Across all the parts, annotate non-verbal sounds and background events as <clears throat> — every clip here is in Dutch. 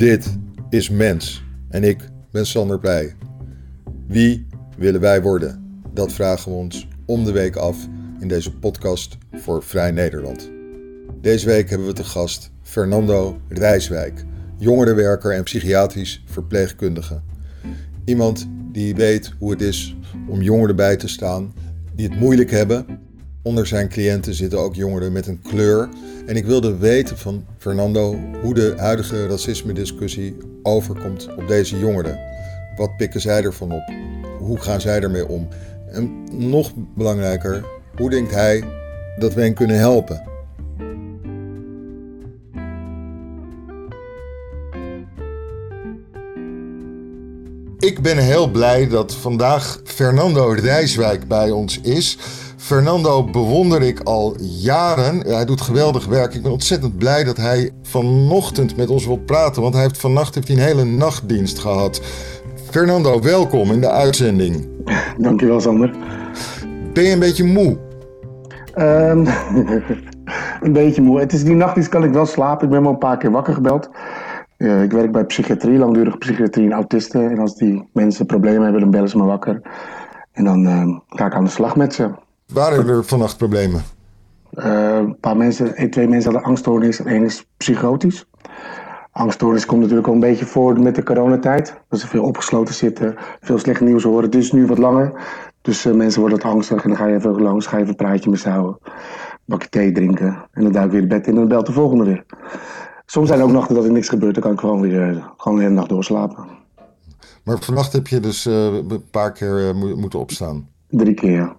Dit is Mens en ik ben Sander Pleij. Wie willen wij worden? Dat vragen we ons om de week af in deze podcast voor Vrij Nederland. Deze week hebben we te gast Fernando Rijswijk, jongerenwerker en psychiatrisch verpleegkundige. Iemand die weet hoe het is om jongeren bij te staan die het moeilijk hebben. Onder zijn cliënten zitten ook jongeren met een kleur. En ik wilde weten van Fernando hoe de huidige racisme-discussie overkomt op deze jongeren. Wat pikken zij ervan op? Hoe gaan zij ermee om? En nog belangrijker, hoe denkt hij dat we hen kunnen helpen? Ik ben heel blij dat vandaag Fernando Rijswijk bij ons is. Fernando bewonder ik al jaren. Hij doet geweldig werk. Ik ben ontzettend blij dat hij vanochtend met ons wil praten. Want hij heeft vannacht heeft hij een hele nachtdienst gehad. Fernando, welkom in de uitzending. <laughs> Dankjewel, Sander. Ben je een beetje moe? Um, <laughs> een beetje moe. Het is die nachtdienst kan ik wel slapen. Ik ben wel een paar keer wakker gebeld. Uh, ik werk bij psychiatrie, langdurige psychiatrie en autisten. En als die mensen problemen hebben, dan bellen ze me wakker. En dan uh, ga ik aan de slag met ze. Waren er vannacht problemen? Uh, een paar mensen, twee mensen hadden angststoornis en één is psychotisch. Angststoornis komt natuurlijk al een beetje voor met de coronatijd. Dat ze veel opgesloten zitten, veel slecht nieuws horen. Het is nu wat langer. Dus uh, mensen worden wat angstig en dan ga je even langs, ga je even een praatje met ze houden. Een bakje thee drinken en dan duik ik weer in bed in en dan belt de volgende weer. Soms zijn er ook nachten dat er niks gebeurt, dan kan ik gewoon weer uh, gewoon de hele nacht doorslapen. Maar vannacht heb je dus uh, een paar keer moeten opstaan? Drie keer, ja.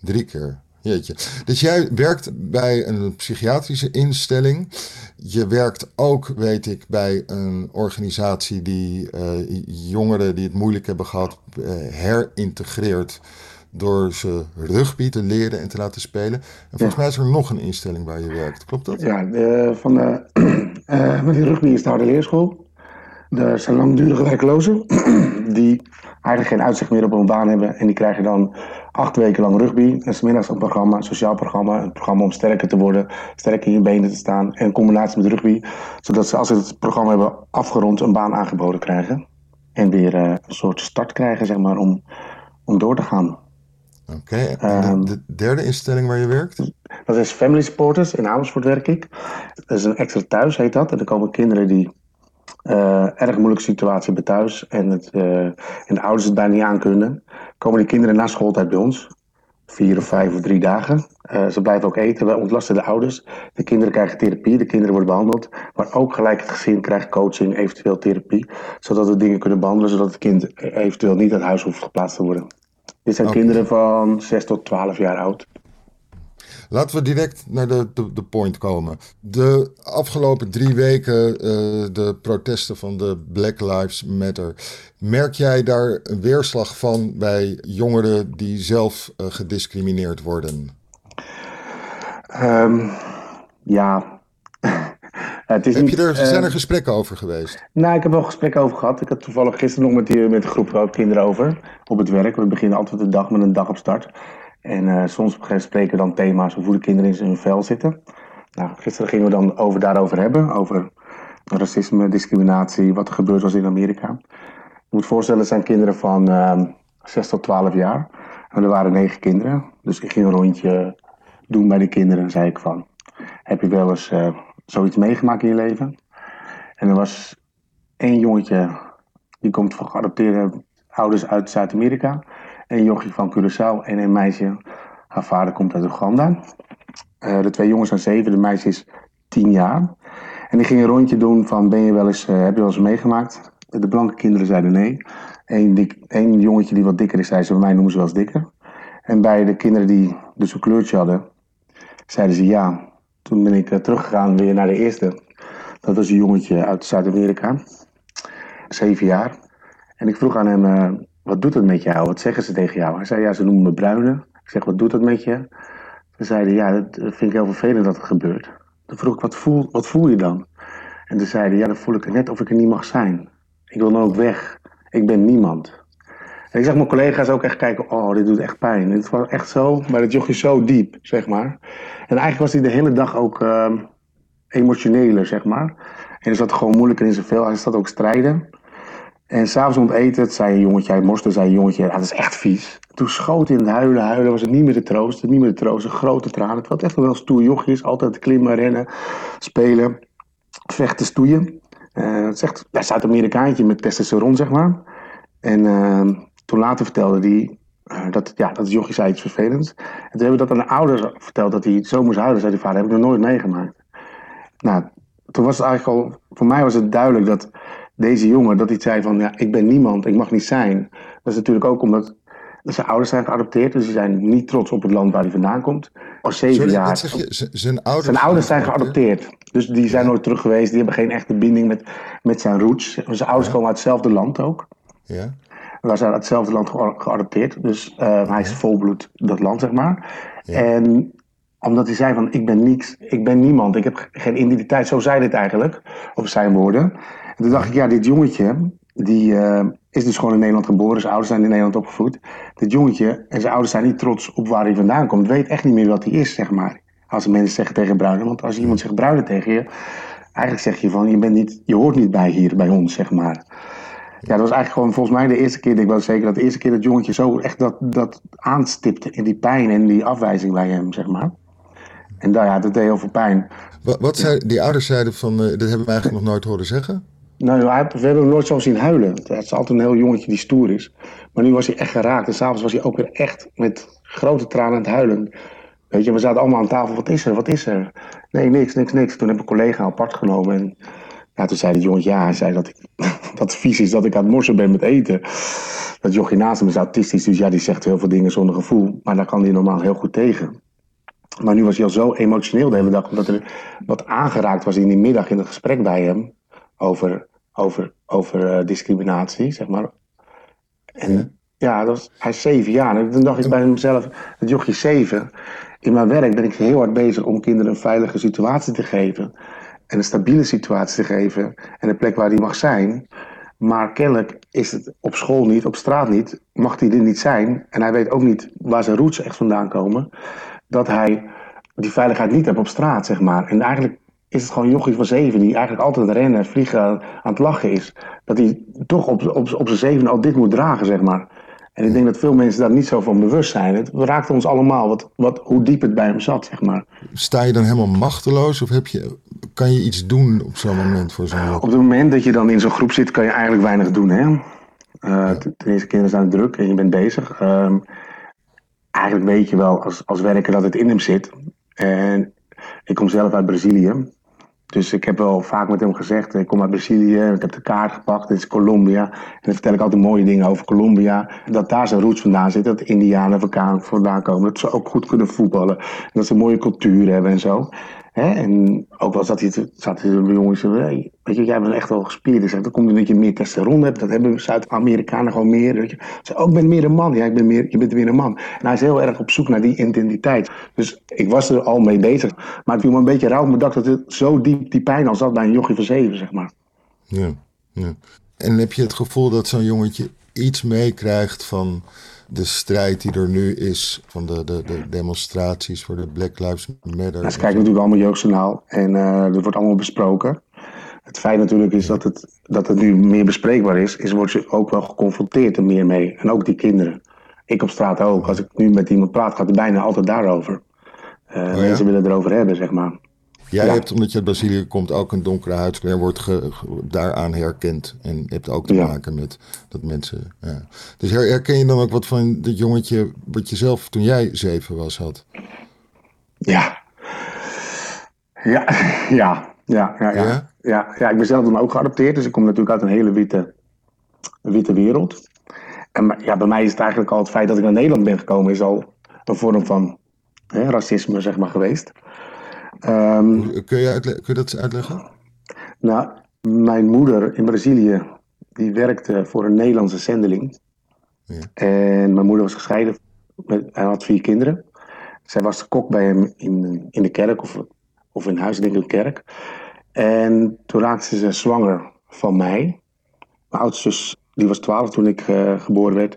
Drie keer. Jeetje. Dus jij werkt bij een psychiatrische instelling. Je werkt ook, weet ik, bij een organisatie die uh, jongeren die het moeilijk hebben gehad uh, herintegreert door ze rugby te leren en te laten spelen. En volgens ja. mij is er nog een instelling waar je werkt. Klopt dat? Ja, de, van de, <clears throat> uh, met die rugby is de harde leerschool. Er zijn langdurige werklozen <clears throat> die eigenlijk geen uitzicht meer op een baan hebben. En die krijgen dan acht weken lang rugby. En smiddags een programma, een sociaal programma. Een programma om sterker te worden, sterker in je benen te staan. En in combinatie met rugby. Zodat ze als ze het programma hebben afgerond een baan aangeboden krijgen. En weer uh, een soort start krijgen, zeg maar, om, om door te gaan. Oké, okay. um, de, de derde instelling waar je werkt? Dat is Family Supporters. In Amersfoort werk ik. Dat is een extra thuis, heet dat. En er komen kinderen die uh, erg moeilijke situatie hebben thuis en, het, uh, en de ouders het bijna niet aan kunnen, komen die kinderen na schooltijd bij ons. Vier of vijf of drie dagen. Uh, ze blijven ook eten. We ontlasten de ouders. De kinderen krijgen therapie. De kinderen worden behandeld. Maar ook gelijk het gezin krijgt coaching, eventueel therapie. Zodat we dingen kunnen behandelen. Zodat het kind eventueel niet uit huis hoeft geplaatst te worden. Dit zijn okay. kinderen van 6 tot 12 jaar oud. Laten we direct naar de, de, de point komen. De afgelopen drie weken, uh, de protesten van de Black Lives Matter. Merk jij daar een weerslag van bij jongeren die zelf uh, gediscrimineerd worden? Um, ja. <laughs> Het is heb niet, je er, zijn er uh, gesprekken over geweest? Nou, ik heb wel gesprekken over gehad. Ik had toevallig gisteren nog met, die, met een groep kinderen over op het werk. We beginnen altijd de dag met een dag op start. En uh, soms spreken we dan thema's hoe de kinderen in hun vel zitten. Nou, gisteren gingen we dan over, daarover hebben, over racisme, discriminatie, wat er gebeurd was in Amerika. Je moet voorstellen, het zijn kinderen van uh, 6 tot 12 jaar. En er waren negen kinderen. Dus ik ging een rondje doen bij de kinderen. En zei ik van, heb je wel eens uh, zoiets meegemaakt in je leven? En er was één jongetje, die komt van geadopteerde ouders uit Zuid-Amerika een jochie van Curaçao en een meisje. Haar vader komt uit Oeganda. Uh, de twee jongens zijn zeven, de meisje is tien jaar. En die ging een rondje doen van, ben je wel eens, uh, heb je wel eens meegemaakt? De blanke kinderen zeiden nee. Eén, dik, jongetje die wat dikker is, zei ze, bij mij noemen ze wel eens dikker. En bij de kinderen die dus een kleurtje hadden, zeiden ze ja. Toen ben ik uh, teruggegaan weer naar de eerste. Dat was een jongetje uit Zuid-Amerika. Zeven jaar. En ik vroeg aan hem, wat doet het met jou? Wat zeggen ze tegen jou? Hij zei, ja, ze noemen me bruine. Ik zeg, wat doet dat met je? Ze zeiden, ja, dat vind ik heel vervelend dat het gebeurt. Toen vroeg ik, wat voel, wat voel je dan? En toen zeiden, ja, dan voel ik net of ik er niet mag zijn. Ik wil dan ook weg. Ik ben niemand. En ik zag mijn collega's ook echt kijken, oh, dit doet echt pijn. Het was echt zo, maar het jochje zo diep, zeg maar. En eigenlijk was hij de hele dag ook uh, emotioneler, zeg maar. En hij zat gewoon moeilijker in zijn vel. Hij zat ook strijden. En s'avonds rond eten, het zei een jongetje, hij morste, zei een jongetje, ah, dat is echt vies. Toen schoot hij in het huilen, huilen, was het niet meer te troosten, niet meer te troosten, grote tranen. Het was echt wel een stoer jochie altijd klimmen, rennen, spelen, vechten, stoeien. Uh, het is echt een Zuid-Amerikaantje met testosteron, zeg maar. En uh, toen later vertelde hij uh, dat, ja, dat jochie zei iets vervelends. En toen hebben we dat aan de ouders verteld, dat hij zo moest huilen, zei die vader, heb ik nog nooit meegemaakt. Nou, toen was het eigenlijk al, voor mij was het duidelijk dat deze jongen, dat hij zei van, ja, ik ben niemand, ik mag niet zijn. Dat is natuurlijk ook omdat zijn ouders zijn geadopteerd, dus ze zijn niet trots op het land waar hij vandaan komt. Al zeven Sorry, jaar. je? Zijn ouders, Zijn ouders zijn geadopteerd. Dus die zijn nooit terug geweest. Die hebben geen echte binding met, met zijn roots. Zijn ouders komen uit hetzelfde land ook. Ja? Wij zijn uit hetzelfde land ge- geadopteerd. Dus eh, hij is volbloed dat land, zeg maar. Ja. En omdat hij zei van, ik ben niets, ik ben niemand, ik heb geen identiteit. Zo zei het eigenlijk, op zijn woorden. En toen dacht ik, ja, dit jongetje, die eh, is dus gewoon in Nederland geboren. Zijn ouders zijn in Nederland opgevoed. Dit jongetje en zijn ouders zijn niet trots op waar hij vandaan komt. Weet echt niet meer wat hij is, zeg maar. Als mensen zeggen tegen Bruinen. Want als iemand zegt Bruinen tegen je, eigenlijk zeg je van, je, bent niet, je hoort niet bij hier, bij ons, zeg maar. Ja, dat was eigenlijk gewoon volgens mij de eerste keer, ik weet zeker dat de eerste keer dat jongetje zo echt dat, dat aanstipte in die pijn en die afwijzing bij hem, zeg maar. En daar, ja, dat deed heel veel pijn. Wat, wat zei, die ouders zeiden van, eh, dat hebben we eigenlijk nog nooit horen zeggen. Nou, we hebben hem nooit zo zien huilen. Het is altijd een heel jongetje die stoer is. Maar nu was hij echt geraakt. En s'avonds was hij ook weer echt met grote tranen aan het huilen. Weet je, we zaten allemaal aan tafel. Wat is er? Wat is er? Nee, niks, niks, niks. Toen heb ik een collega apart genomen. En toen zei het jongetje, ja, hij zei dat, ik, <laughs> dat vies is dat ik aan het morsen ben met eten. Dat jochie naast hem is autistisch, dus ja, die zegt heel veel dingen zonder gevoel. Maar daar kan hij normaal heel goed tegen. Maar nu was hij al zo emotioneel de hele dag, omdat er wat aangeraakt was in die middag in het gesprek bij hem over, over, over eh, discriminatie, zeg maar. En ja, dat was, hij is zeven jaar. En toen dacht ik bij mezelf, het jochie zeven. In mijn werk ben ik heel hard bezig om kinderen een veilige situatie te geven. En een stabiele situatie te geven. En een plek waar hij mag zijn. Maar kennelijk is het op school niet, op straat niet, mag hij er niet zijn. En hij weet ook niet waar zijn roots echt vandaan komen. Dat hij die veiligheid niet heeft op straat, zeg maar. En eigenlijk is het gewoon een jochie van zeven die eigenlijk altijd rennen, vliegen, aan het lachen is. Dat hij toch op, op, op zijn zeven al dit moet dragen, zeg maar. En ik denk dat veel mensen daar niet zo van bewust zijn. Het raakt ons allemaal wat, wat, hoe diep het bij hem zat, zeg maar. Sta je dan helemaal machteloos of heb je, kan je iets doen op zo'n moment voor zo'n Op het moment dat je dan in zo'n groep zit, kan je eigenlijk weinig doen. Hè? Uh, ten eerste, kinderen zijn druk en je bent bezig. Uh, eigenlijk weet je wel als, als werker dat het in hem zit. En ik kom zelf uit Brazilië. Dus ik heb wel vaak met hem gezegd, ik kom uit Brazilië, ik heb de kaart gepakt, dit is Colombia. En dan vertel ik altijd mooie dingen over Colombia. Dat daar zijn roots vandaan zitten, dat de Indianen vandaan komen. Dat ze ook goed kunnen voetballen. En dat ze een mooie cultuur hebben en zo. En ook wel zat hij, zat hij de jongens, hey, weet je, jij bent echt wel gespierd. Dus dat komt omdat je meer testosteron hebt. Dat hebben Zuid-Amerikanen gewoon meer. Weet je. Ze ook, ik ben meer een man. Ja, ik ben meer, je bent weer een man. En hij is heel erg op zoek naar die identiteit. Dus ik was er al mee bezig. Maar het viel me een beetje rauw op mijn dat het zo diep die pijn al zat bij een jochie van zeven, zeg maar. Ja, ja. En heb je het gevoel dat zo'n jongetje iets meekrijgt van de strijd die er nu is, van de, de, de demonstraties voor de Black Lives Matter. Nou, ze kijken natuurlijk allemaal jeugdjournaal en uh, er wordt allemaal besproken. Het feit natuurlijk is dat het, dat het nu meer bespreekbaar is, is wordt je ook wel geconfronteerd er meer mee. En ook die kinderen. Ik op straat ook. Als ik nu met iemand praat, gaat het bijna altijd daarover. Uh, oh, ja? Mensen willen erover hebben, zeg maar. Jij ja. hebt, omdat je uit Brazilië komt, ook een donkere huidskleur. wordt ge, ge, daaraan herkend. En hebt ook te ja. maken met dat mensen. Ja. Dus herken je dan ook wat van dat jongetje. wat je zelf toen jij zeven was had? Ja. Ja, ja, ja, ja. Ja, ja. ja ik ben zelf dan ook geadopteerd. Dus ik kom natuurlijk uit een hele witte, witte wereld. En ja, bij mij is het eigenlijk al het feit dat ik naar Nederland ben gekomen. is al een vorm van hè, racisme, zeg maar, geweest. Um, kun, je kun je dat uitleggen? Nou, mijn moeder in Brazilië, die werkte voor een Nederlandse zendeling. Ja. En mijn moeder was gescheiden, met, hij had vier kinderen. Zij was de kok bij hem in, in de kerk, of, of in huis, denk ik, een kerk. En toen raakte ze zwanger van mij. Mijn oudste zus, die was twaalf toen ik uh, geboren werd.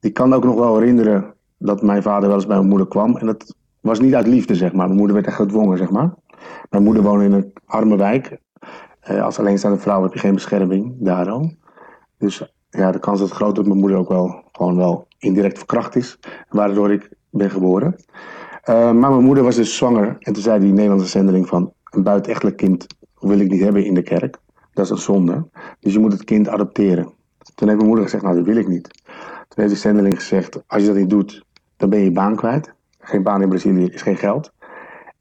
Die kan ook nog wel herinneren dat mijn vader wel eens bij mijn moeder kwam. En dat was niet uit liefde, zeg maar. Mijn moeder werd echt gedwongen, zeg maar. Mijn moeder woonde in een arme wijk. Uh, als alleenstaande vrouw heb je geen bescherming daarom. Dus ja, de kans is groot dat mijn moeder ook wel gewoon wel indirect verkracht is. Waardoor ik ben geboren. Uh, maar mijn moeder was dus zwanger. En toen zei die Nederlandse zendeling van... een buitenechtelijk kind wil ik niet hebben in de kerk. Dat is een zonde. Dus je moet het kind adopteren. Toen heeft mijn moeder gezegd, nou dat wil ik niet. Toen heeft de zendeling gezegd, als je dat niet doet, dan ben je baan kwijt. Geen baan in Brazilië is geen geld.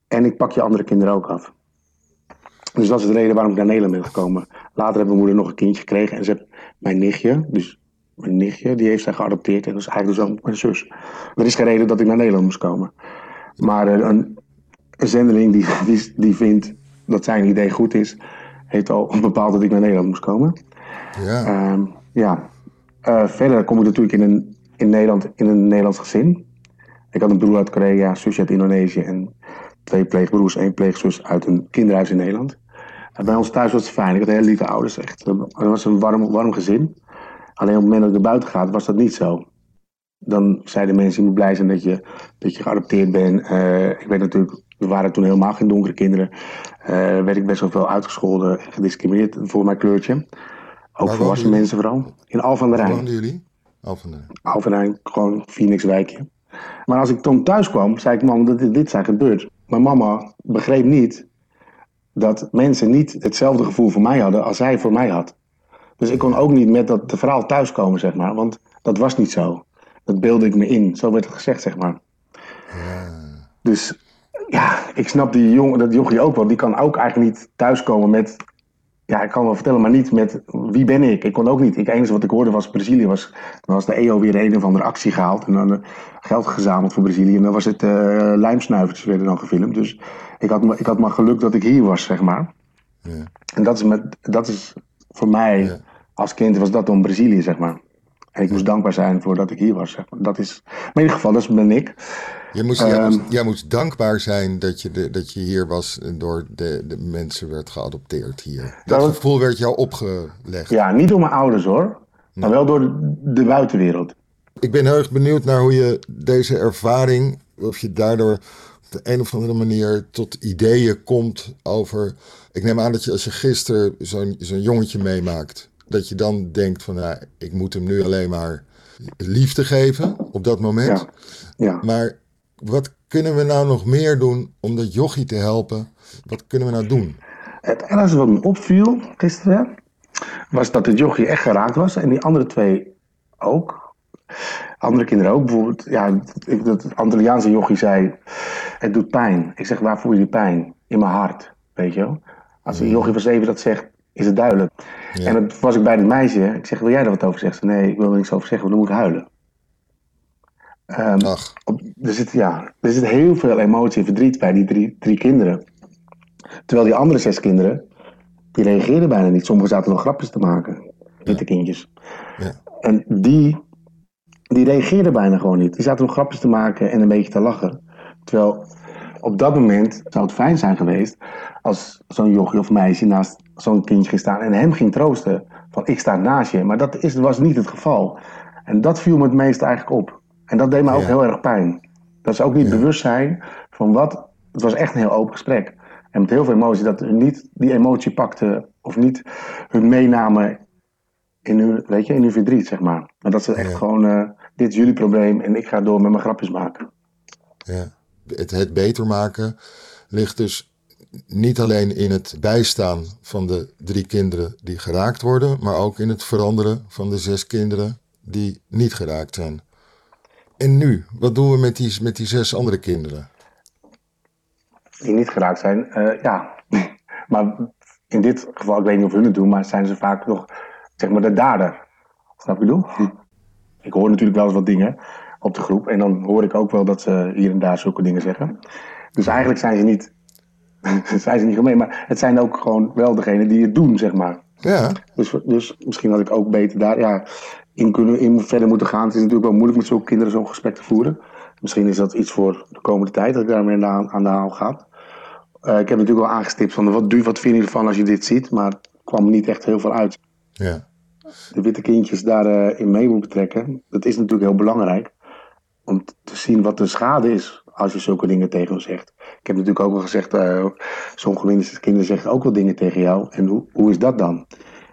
En ik pak je andere kinderen ook af. Dus dat is de reden waarom ik naar Nederland ben gekomen. Later heeft mijn moeder nog een kindje gekregen. En ze heeft mijn nichtje, dus mijn nichtje, die heeft zij geadopteerd. En dat is eigenlijk dus ook mijn zus. Er is geen reden dat ik naar Nederland moest komen. Maar eh, een, een zendeling die, <laughs> die, die vindt dat zijn idee goed is, heeft al <laughs> bepaald dat ik naar Nederland moest komen. Ja. Um, ja. Uh, verder kom ik natuurlijk in, een, in Nederland in een Nederlands gezin. Ik had een broer uit Korea, zusje uit Indonesië en twee pleegbroers, één pleegzus uit een kinderhuis in Nederland. En bij ons thuis was het fijn. Ik had hele lieve ouders. Echt. Het was een warm, warm gezin. Alleen op het moment dat ik naar buiten ga, was dat niet zo. Dan zeiden mensen, je moet blij zijn dat je, dat je geadopteerd bent. Uh, ik weet natuurlijk, er waren toen helemaal geen donkere kinderen. Uh, werd ik best wel veel uitgescholden en gediscrimineerd voor mijn kleurtje. Ook Waar volwassen mensen vooral. In Al van der Waar Rijn. woonden jullie? Al van de... Al van der Rijn, gewoon Phoenixwijkje. Maar als ik toen thuis kwam, zei ik, mam, dat dit, dit zijn gebeurd. Mijn mama begreep niet dat mensen niet hetzelfde gevoel voor mij hadden als zij voor mij had. Dus ik kon ook niet met dat de verhaal thuiskomen, zeg maar. Want dat was niet zo. Dat beelde ik me in. Zo werd het gezegd, zeg maar. Dus ja, ik snap die jongen, dat jochie ook wel. Die kan ook eigenlijk niet thuiskomen met... Ja, ik kan wel vertellen, maar niet met wie ben ik. Ik kon ook niet. Het enige wat ik hoorde was Brazilië. Was, dan was de EO weer een of andere actie gehaald. En dan eh, geld gezameld voor Brazilië. En dan was het uh, lijmsnuivertjes werden dan gefilmd. Dus ik had, maar- ik had maar geluk dat ik hier was, zeg maar. Ja. En dat is, met, dat is voor mij, Ja. als kind was dat dan Brazilië, zeg maar. En ik moest dankbaar zijn voor dat ik hier was, zeg maar. Dat is, maar in ieder geval, dat ben ik. Je moest, jij, Ehm. moest, jij moest dankbaar zijn dat je, de, dat je hier was en door de, de mensen werd geadopteerd hier. Dat Dat- gevoel werd jou opgelegd. Ja, niet door mijn ouders hoor, maar wel door de, de buitenwereld. Ik ben heel erg benieuwd naar hoe je deze ervaring, of je daardoor op de een of andere manier tot ideeën komt over. Ik neem aan dat je als je gisteren zo'n zo'n jongetje meemaakt, dat je dan denkt van nou, ik moet hem nu alleen maar liefde geven op dat moment. Ja, ja. Maar wat kunnen we nou nog meer doen om dat jochie te helpen? Wat kunnen we nou doen? Het enige wat me opviel gisteren, was dat het jochie echt geraakt was. En die andere twee ook. Andere kinderen ook. Bijvoorbeeld, ja, ik- dat Antilliaanse jochie zei, het doet pijn. Ik zeg, waar voel je die pijn? In mijn hart, weet je wel. Als een jochie van zeven dat zegt, is het duidelijk. Ja. En dan was ik bij het meisje. Ik zeg, wil jij er wat over zeggen? Nee, ik wil er niks over zeggen, want dan moet ik huilen. Ach, op- er, zit, ja, er zit heel veel emotie en verdriet bij die drie, drie kinderen. Terwijl die andere zes kinderen, die reageerden bijna niet. Sommigen zaten nog grapjes te maken met de kindjes. ja. En die, die reageerden bijna gewoon niet. Die zaten nog grapjes te maken en een beetje te lachen. Terwijl op dat moment zou het fijn zijn geweest als zo'n jochie of meisje naast zo'n kindje ging staan en hem ging troosten. Van ik sta naast je. Maar dat is, was niet het geval. En dat viel me het meest eigenlijk op. En dat deed me ook Ja. heel erg pijn. Dat ze ook niet bewust zijn van wat. Het was echt een heel open gesprek. En met heel veel emotie, dat hun niet die emotie pakten of niet hun meenamen in hun, weet je, in hun verdriet, zeg maar. Maar dat ze echt Ja. gewoon, eh, dit is jullie probleem en ik ga door met mijn grapjes maken. Ja. Het, het beter maken ligt dus niet alleen in het bijstaan van de drie kinderen die geraakt worden, maar ook in het veranderen van de zes kinderen die niet geraakt zijn. En nu, wat doen we met die, met die zes andere kinderen? Die niet geraakt zijn, eh, ja. <clears throat> maar in dit geval, ik weet niet of hun het doen, maar zijn ze vaak nog, zeg maar, de dader. Snap je bedoel? Ik hoor natuurlijk wel eens wat dingen op de groep en dan hoor ik ook wel dat ze hier en daar zulke dingen zeggen. Dus eigenlijk zijn ze niet, <laughs> zijn ze niet gemeen, maar het zijn ook gewoon wel degenen die het doen, zeg maar. Ja, Dus, dus misschien had ik ook beter daar ja, in, kunnen, in verder moeten gaan. Het is natuurlijk wel moeilijk met zulke kinderen zo'n gesprek te voeren. Misschien is dat iets voor de komende tijd dat ik daarmee aan, aan de haal ga. Eh, ik heb natuurlijk wel aangestipt van wat, wat vind je ervan als je dit ziet, maar het kwam niet echt heel veel uit. ja, De witte kindjes daarin in mee moet betrekken, dat is natuurlijk heel belangrijk. Om te zien wat de schade is als je zulke dingen tegen hem zegt. Ik heb natuurlijk ook wel gezegd, uh, sommige kinderen zeggen ook wel dingen tegen jou. En hoe, hoe is dat dan?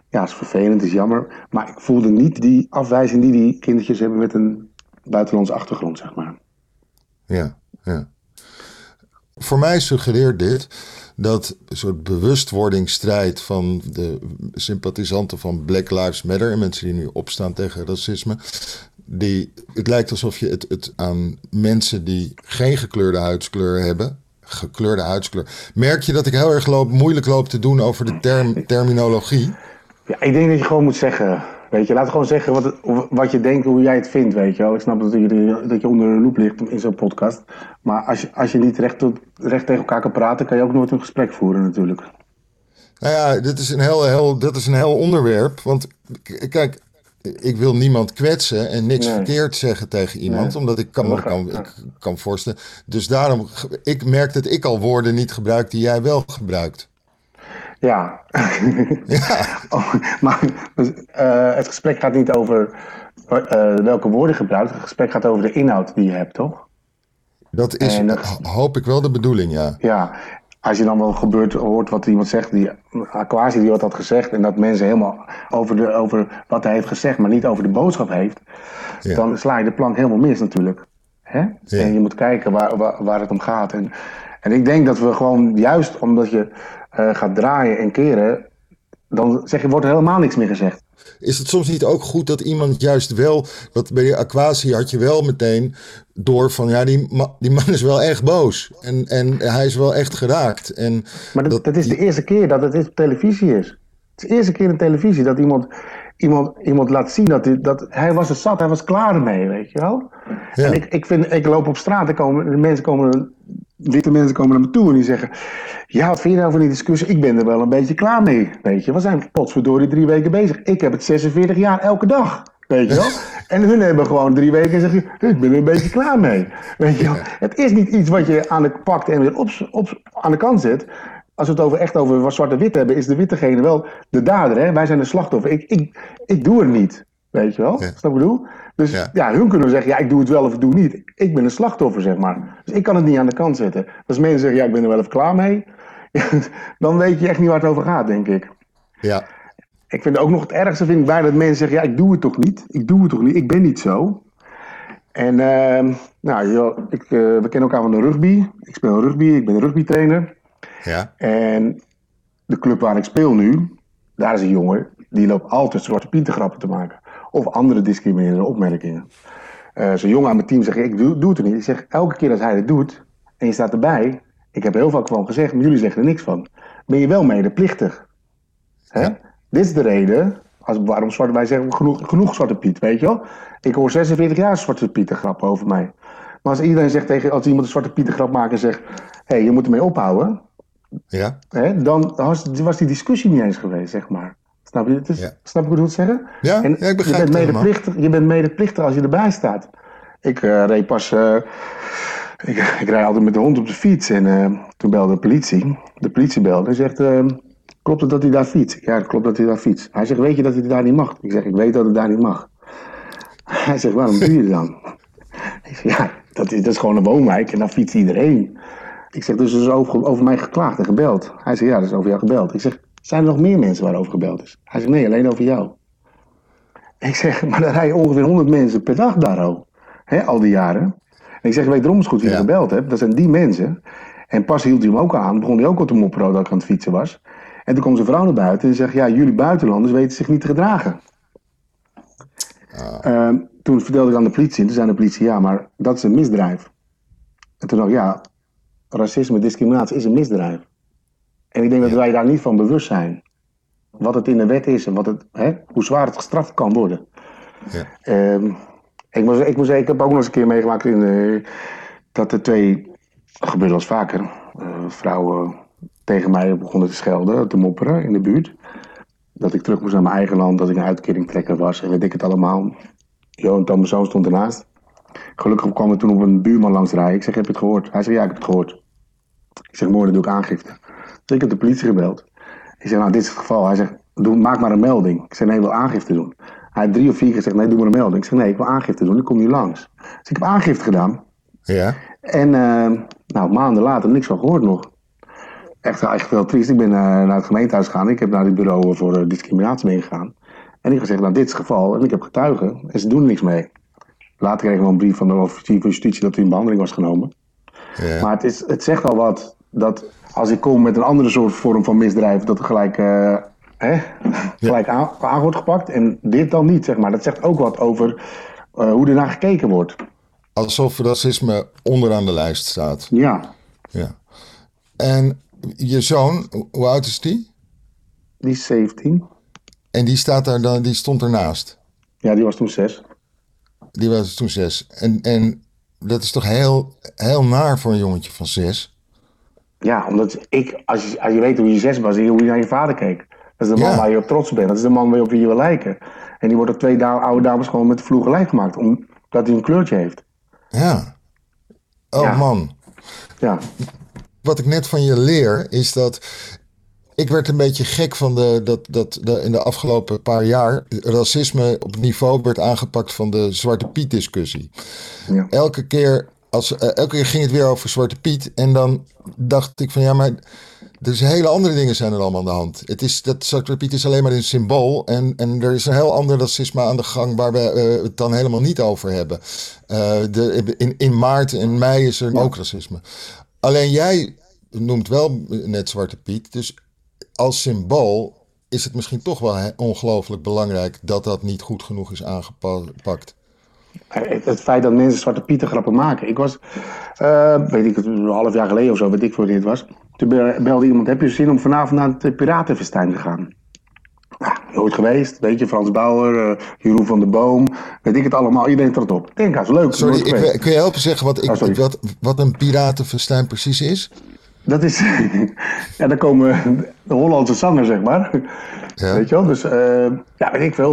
Ja, is vervelend, is jammer. Maar ik voelde niet die afwijzing die die kindertjes hebben met een buitenlandse achtergrond, zeg maar. Ja, ja. Voor mij suggereert dit dat een soort bewustwordingsstrijd van de sympathisanten van Black Lives Matter en mensen die nu opstaan tegen racisme. Die, het lijkt alsof je het, het aan mensen die geen gekleurde huidskleur hebben, gekleurde huidskleur. Merk je dat ik heel erg loop, moeilijk loop te doen over de term, terminologie? Ja, ik denk dat je gewoon moet zeggen Weet je, laat gewoon zeggen wat, wat je denkt, hoe jij het vindt, weet je wel. Ik snap dat je, dat je onder een loep ligt in zo'n podcast. Maar als je, als je niet recht, tot, recht tegen elkaar kan praten, kan je ook nooit een gesprek voeren natuurlijk. Nou ja, dit is een heel, heel, dit is een heel onderwerp. Want kijk, ik wil niemand kwetsen en niks verkeerd zeggen tegen iemand. Omdat ik kan, me kan, ik kan voorstellen. Dus daarom, ik merk dat ik al woorden niet gebruik die jij wel gebruikt. Ja. <laughs> ja. <laughs> Oh, maar uh, het gesprek gaat niet over uh, welke woorden gebruikt. Het gesprek gaat over de inhoud die je hebt, toch? Dat is, hoop ik wel de bedoeling, ja. Ja, als je dan wel gebeurt, hoort wat iemand zegt, die Aquasi die wat had gezegd, en dat mensen helemaal over, de, over wat hij heeft gezegd, maar niet over de boodschap heeft, ja. dan sla je de plank helemaal mis natuurlijk. Hè? Ja. En je moet kijken waar, waar, waar het om gaat. En, en ik denk dat we gewoon, juist omdat je uh, gaat draaien en keren, dan zeg je, wordt er helemaal niks meer gezegd. Is het soms niet ook goed dat iemand juist wel, wat bij de aquatie had je wel meteen door van ja, die, die man is wel echt boos en, en hij is wel echt geraakt. En maar dat, dat, is de eerste keer dat het op televisie is. Het is de eerste keer in televisie dat iemand, iemand, iemand laat zien dat, hij, dat hij was er zat, hij was klaar ermee, weet je wel. Ja. En ik, ik, vind, ik loop op straat, en komen, de mensen komen witte mensen komen naar me toe en die zeggen... Ja, wat vind je nou van die discussie? Ik ben er wel een beetje klaar mee, weet je. We zijn potverdorie drie weken bezig. Ik heb het 46 jaar elke dag, weet je wel. <laughs> En hun hebben gewoon drie weken en zeggen... Ik ben er een beetje klaar mee, weet je wel. Het is niet iets wat je aan de pakt en weer op, op, aan de kant zet. Als we het over, echt over wat zwart en wit hebben... is de wittegene wel de dader, hè. Wij zijn de slachtoffer. Ik, ik, ik doe er niet, weet je wel. Ja. Snap ik bedoel? Dus ja. hun kunnen zeggen, ja, ik doe het wel of ik doe het niet. Ik ben een slachtoffer, zeg maar. Dus ik kan het niet aan de kant zetten. Als mensen zeggen, ja, ik ben er wel even klaar mee. <laughs> dan weet je echt niet waar het over gaat, denk ik. Ja. Ik vind ook nog het ergste, vind ik bij dat mensen zeggen, ja, ik doe het toch niet. Ik doe het toch niet, ik ben niet zo. En uh, nou, ik, uh, we kennen elkaar van de rugby. Ik speel rugby, ik ben rugbytrainer. Ja. En de club waar ik speel nu, daar is een jongen, die loopt altijd zwarte pietengrappen te maken of andere discriminerende opmerkingen. Uh, Zo'n jongen aan mijn team zegt, ik doe, doe, het er niet. Ik zeg, elke keer dat hij het doet en je staat erbij, ik heb heel vaak gewoon gezegd, maar jullie zeggen er niks van, ben je wel medeplichtig. Hè? Dit is de reden, als, waarom zwarte, wij zeggen genoeg, genoeg Zwarte Piet, weet je wel. Ik hoor 46 jaar Zwarte Pieten grappen over mij. Maar als iedereen zegt tegen, als iemand een Zwarte Pieten grap maakt en zegt, hé, hey, je moet ermee ophouden. Ja. Hè, dan was, was die discussie niet eens geweest, zeg maar. Snap je, dus, snap ik wat ik zeggen? Ja, en ik begrijp je bent, medeplichtig, je bent medeplichtig als je erbij staat. Ik uh, reed pas... Uh, ik, ik rijd altijd met de hond op de fiets. En uh, toen belde de politie. De politie belde en zegt... klopt het dat hij daar fietst? Ja, klopt dat hij daar fietst. Hij zegt, weet je dat hij daar niet mag? Ik zeg, ik weet dat hij daar niet mag. <laughs> Hij zegt, waarom doe je dan? <laughs> Ik zeg, ja, dat is, dat is gewoon een woonwijk en dan fietst iedereen. Ik zeg, dus er is over, over mij geklaagd en gebeld. Hij zegt, ja, dat is over jou gebeld. Ik zeg, zijn er nog meer mensen waarover gebeld is? Hij zegt, nee, alleen over jou. Ik zeg, <laughs> maar dan rijden ongeveer 100 mensen per dag daar Hè, al die jaren. En ik zeg, weet erom eens goed wie je gebeld hebt. Dat zijn die mensen. En pas hield hij hem ook aan. Begon hij ook al te mopperen dat ik aan het fietsen was. En toen komt zijn vrouw naar buiten en zegt, ja, jullie buitenlanders weten zich niet te gedragen. Uh. toen vertelde ik aan de politie, en toen zei de politie, ja, maar dat is een misdrijf. En toen dacht ik, ja, racisme, discriminatie is een misdrijf. En ik denk dat wij daar niet van bewust zijn. Wat het in de wet is en wat het, hè, hoe zwaar het gestraft kan worden. Ja. Um, ik, moet, ik, moet zeggen, ik heb ook nog eens een keer meegemaakt in, uh, dat er twee, gebeurt wel eens vaker, uh, vrouwen tegen mij begonnen te schelden, te mopperen in de buurt. Dat ik terug moest naar mijn eigen land, dat ik een uitkering trekker was en weet ik het allemaal. Jo en mijn zoon stond ernaast. Gelukkig kwam er toen op een buurman langs rijden. Ik zeg, heb je het gehoord? Hij zei, ja, ik heb het gehoord. Ik zeg, morgen doe ik aangifte. Dus ik heb de politie gebeld. Ik zeg, nou, dit is het geval. Hij zegt, doe, maak maar een melding. Ik zeg, nee, ik wil aangifte doen. Hij heeft drie of vier gezegd, nee, doe maar een melding. Ik zeg, nee, ik wil aangifte doen, ik kom nu langs. Dus ik heb aangifte gedaan. Ja. En uh, nou, maanden later niks van gehoord nog. Echt, echt heel triest. Ik ben uh, naar het gemeentehuis gegaan. Ik heb naar het bureau voor uh, discriminatie meegegaan. En ik heb gezegd, nou dit is het geval. En ik heb getuigen. En ze doen er niks mee. Later kreeg ik nog een brief van de officier van justitie dat hij in behandeling was genomen. Ja. Maar het, is, het zegt al wat dat als ik kom met een andere soort vorm van misdrijf, dat er gelijk, uh, hè, gelijk aan, aan, wordt gepakt. En dit dan niet, zeg maar. Dat zegt ook wat over hoe er naar gekeken wordt. Alsof racisme onderaan de lijst staat. Ja. ja. En je zoon, hoe oud is die? Die is 17. En die, staat daar dan, die stond ernaast? Ja, die was toen zes. Die was toen zes. En, en dat is toch heel, heel naar voor een jongetje van zes? Ja, omdat ik, als je, als je weet hoe je zes was, hoe je naar je vader keek. Dat is de man ja. waar je op trots bent. Dat is de man op wie je wil lijken. En die wordt door twee da oude dames gewoon met de vloer gelijk gemaakt. Omdat hij een kleurtje heeft. Ja. Oh Ja. man. Ja. Wat ik net van je leer is dat. Ik werd een beetje gek van de, dat, dat de, in de afgelopen paar jaar racisme op het niveau werd aangepakt van de Zwarte Piet discussie. Ja. Elke keer, als, eh, elke keer ging het weer over Zwarte Piet. En dan dacht ik van ja, maar er zijn hele andere dingen zijn er allemaal aan de hand. Het is, dat Zwarte Piet is alleen maar een symbool. En, en er is een heel ander racisme aan de gang waar we eh, het dan helemaal niet over hebben. Uh, de, in, in maart en mei is er ook racisme. Alleen jij noemt wel net Zwarte Piet. Dus als symbool is het misschien toch wel ongelooflijk belangrijk dat dat niet goed genoeg is aangepakt. Het feit dat mensen Zwarte Pieten grappen maken. Ik was, uh, weet ik het, een half jaar geleden of zo, weet ik voor dit was. Toen belde iemand, heb je zin om vanavond naar het Piratenfestijn te gaan? Nou, nooit geweest, weet je, Frans Bauer, uh, Jeroen van der Boom, weet ik het allemaal, iedereen trot op. Denk, dat is leuk. Sorry, ik, kun je helpen zeggen wat, ik, oh, wat, wat een Piratenfestijn precies is? Dat is, <laughs> ja, dan komen de Hollandse zangers, zeg maar. Ja. Weet je wel, dus, uh, ja, weet ik. Uh,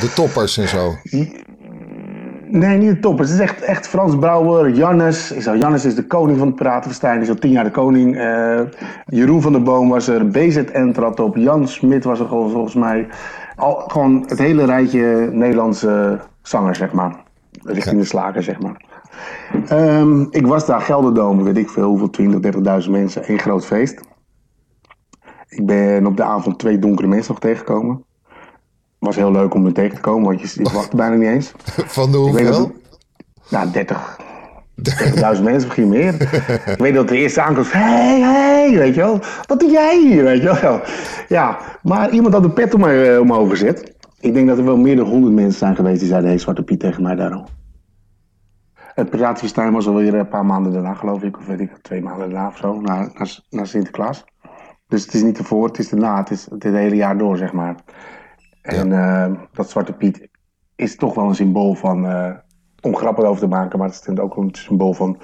de toppers en zo. Nee, niet de toppers. Het is echt, echt Frans Brouwer, Jannes. Ik zou, Jannes is de koning van het Piratenfestijn. Is al tien jaar de koning. Uh, Jeroen van der Boom was er. BZN trad op. Jan Smit was er volgens mij. Al, gewoon het hele rijtje Nederlandse zangers, zeg maar. Richting de slager, zeg maar. Um, ik was daar, Gelderdoom, weet ik veel, hoeveel, 20, 30.000 mensen. Één groot feest. Ik ben op de avond twee donkere mensen nog tegengekomen. Was heel leuk om me tegen te komen, want je, je wachtte bijna niet eens. <laughs> Van de hoeveel? Nou, 30. 30.000 <laughs> mensen, misschien meer. ik weet dat de eerste aankomst, hey, hey, weet je wel. Wat doe jij hier, weet je wel. Ja, maar iemand had een pet om mij uh, omhoog gezet. Ik denk dat er wel meer dan 100 mensen zijn geweest die zeiden, hey, Zwarte Piet tegen mij daarom. Het Piratenfestijn was alweer een paar maanden daarna, geloof ik. Of weet ik, twee maanden daarna of zo, naar, naar, naar Sinterklaas. Dus het is niet ervoor, het is erna. Het is het hele jaar door, zeg maar. En ja. uh, dat Zwarte Piet is toch wel een symbool van, uh, om grappen over te maken, maar het is ook een symbool van,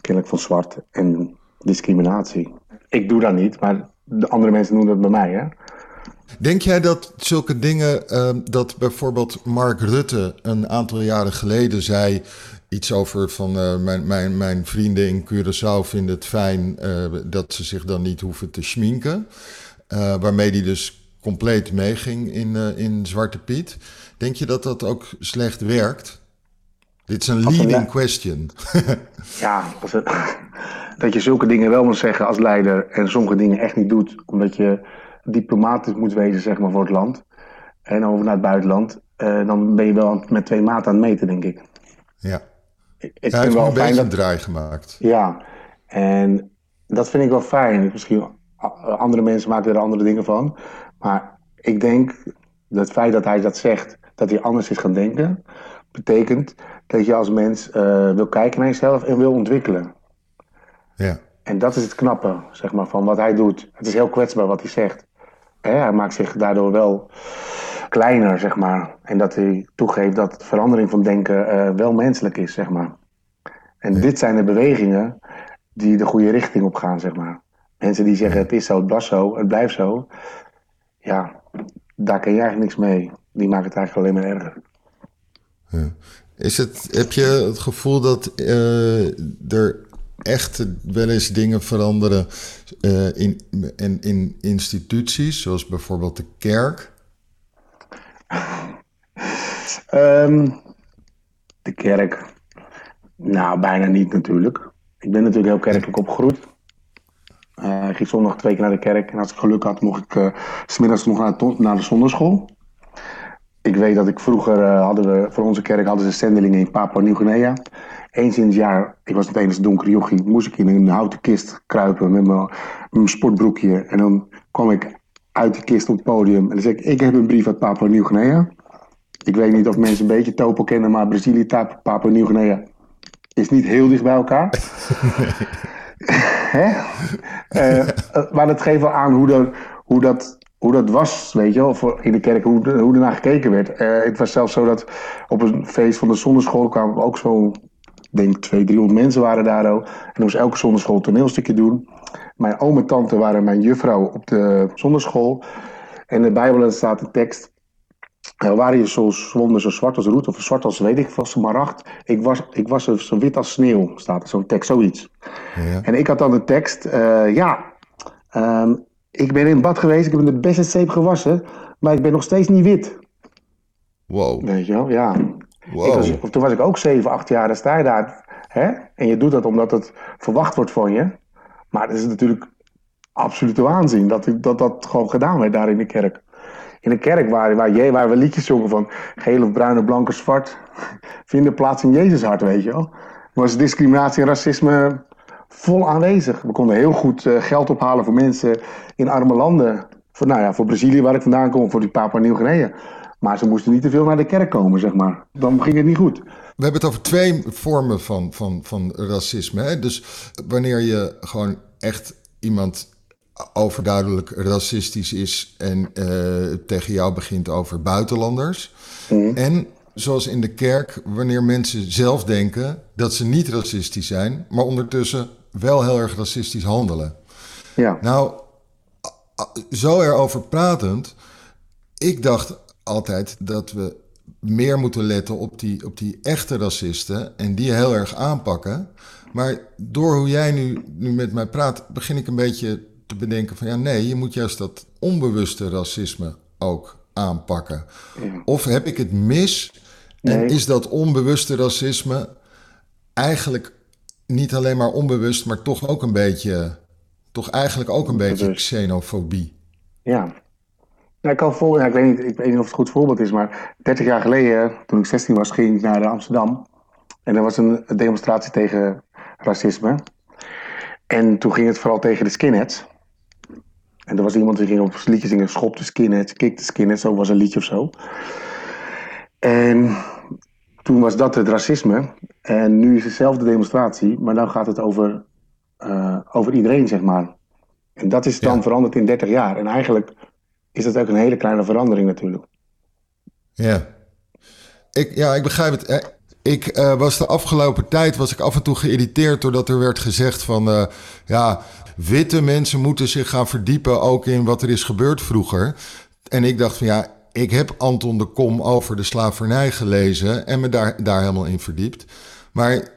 kennelijk van zwart en discriminatie. Ik doe dat niet, maar de andere mensen doen dat bij mij, hè. Denk jij dat zulke dingen, uh, dat bijvoorbeeld Mark Rutte een aantal jaren geleden zei iets over van uh, mijn, mijn, mijn vrienden in Curaçao vinden het fijn uh, dat ze zich dan niet hoeven te schminken. Uh, waarmee die dus compleet meeging in, in Zwarte Piet. Denk je dat dat ook slecht werkt? Dit is een leading een, question. <laughs> ja, <laughs> dat je zulke dingen wel moet zeggen als leider en sommige dingen echt niet doet, omdat je diplomatisch moet wezen zeg maar, voor het land en over naar het buitenland, dan ben je wel met twee maten aan het meten, denk ik. Ik Hij heeft wel een dat... een draai gemaakt. Ja, en dat vind ik wel fijn. Misschien andere mensen maken er andere dingen van. Maar ik denk dat het feit dat hij dat zegt, dat hij anders is gaan denken, betekent dat je als mens uh, wil kijken naar jezelf en wil ontwikkelen. Ja. En dat is het knappe, zeg maar, van wat hij doet. Het is heel kwetsbaar wat hij zegt. Hè? Hij maakt zich daardoor wel kleiner, zeg maar. En dat hij toegeeft dat verandering van denken uh, wel menselijk is, zeg maar. En ja. dit zijn de bewegingen die de goede richting op gaan, zeg maar. Mensen die zeggen het is zo, het was zo, het blijft zo. Ja, daar kan je eigenlijk niks mee. Die maken het eigenlijk alleen maar erger. Ja. Is het, heb je het gevoel dat uh, er echt wel eens dingen veranderen uh, in, in, in instituties, zoals bijvoorbeeld de kerk? Um, de kerk. Nou, bijna niet natuurlijk. Ik ben natuurlijk heel kerkelijk opgegroeid. Uh, ik ging zondag twee keer naar de kerk. En als ik geluk had, mocht ik uh, smiddags nog naar, naar de zonderschool. Ik weet dat ik vroeger uh, hadden we voor onze kerk hadden ze zendelingen in Papua Nieuw-Guinea. Eens in het jaar, ik was het enige donkere jochie, moest ik in een houten kist kruipen met mijn sportbroekje. En dan kwam ik uit de kist op het podium en dan zei ik, ik heb een brief uit Papua Nieuw-Guinea. Ik weet niet of mensen een beetje Topo kennen, maar Brazilië, Papua Nieuw-Guinea is niet heel dicht bij elkaar. <laughs> Hè? Uh, maar dat geeft wel aan hoe dat, hoe dat, hoe dat was, weet je wel, voor in de kerk, hoe, hoe er naar gekeken werd. Uh, het was zelfs zo dat op een feest van de zonderschool kwamen ook zo'n, denk 200, 300 mensen waren daar ook. En dan moest elke zonderschool een toneelstukje doen. Mijn oom en tante waren mijn juffrouw op de zonderschool. En in de Bijbel staat een tekst waren je zo zwonden zo zwart als roet of zwart als weet ik van smaragd. Ik was, ik was zo wit als sneeuw, staat er zo'n tekst, zoiets. Ja. En ik had dan de tekst, uh, ja, um, ik ben in bad geweest, ik heb de beste zeep gewassen, maar ik ben nog steeds niet wit. Wow. Weet je wel, ja. Wow. Was, toen was ik ook 7, 8 jaar, dan sta je daar. Hè? En je doet dat omdat het verwacht wordt van je. Maar het is natuurlijk absolute waanzin dat, dat dat gewoon gedaan werd daar in de kerk in een kerk waar, waar, waar we liedjes zongen van geel of bruin of blank of zwart, <laughs> vinden plaats in Jezus hart, weet je wel. was discriminatie en racisme vol aanwezig. We konden heel goed uh, geld ophalen voor mensen in arme landen. Voor, nou ja, voor Brazilië, waar ik vandaan kom, voor die Papua Nieuw-Guinea. Maar ze moesten niet te veel naar de kerk komen, zeg maar. Dan ging het niet goed. We hebben het over twee vormen van, van, van racisme. Hè? Dus wanneer je gewoon echt iemand overduidelijk racistisch is en uh, tegen jou begint over buitenlanders. Mm. En zoals in de kerk, wanneer mensen zelf denken dat ze niet racistisch zijn, maar ondertussen wel heel erg racistisch handelen. Ja. Nou, zo erover pratend, ik dacht altijd dat we meer moeten letten op die, op die echte racisten en die heel erg aanpakken. Maar door hoe jij nu, nu met mij praat, begin ik een beetje te bedenken van ja, nee, je moet juist dat onbewuste racisme ook aanpakken. Of heb ik het mis en is dat onbewuste racisme eigenlijk niet alleen maar onbewust, maar toch ook een beetje, toch eigenlijk ook een beetje xenofobie? Ja. Nou, ik, kan vol, ik, weet niet, ik weet niet of het een goed voorbeeld is, maar 30 jaar geleden, toen ik 16 was, ging ik naar Amsterdam. En er was een demonstratie tegen racisme. En toen ging het vooral tegen de skinheads. En er was iemand die ging op liedjes zingen, schop de skinheads, kick de skinheads, zo was een liedje of zo. En toen was dat het racisme. En nu is het dezelfde demonstratie, maar dan gaat het over, uh, over iedereen, zeg maar. En dat is dan veranderd in 30 jaar. En eigenlijk is dat ook een hele kleine verandering natuurlijk. Ja, ik, ja, ik begrijp het. Ik uh, was de afgelopen tijd was ik af en toe geïrriteerd doordat er werd gezegd van uh, ja, witte mensen moeten zich gaan verdiepen ook in wat er is gebeurd vroeger. En ik dacht van ja, ik heb Anton de Kom over de slavernij gelezen en me daar, daar helemaal in verdiept. Maar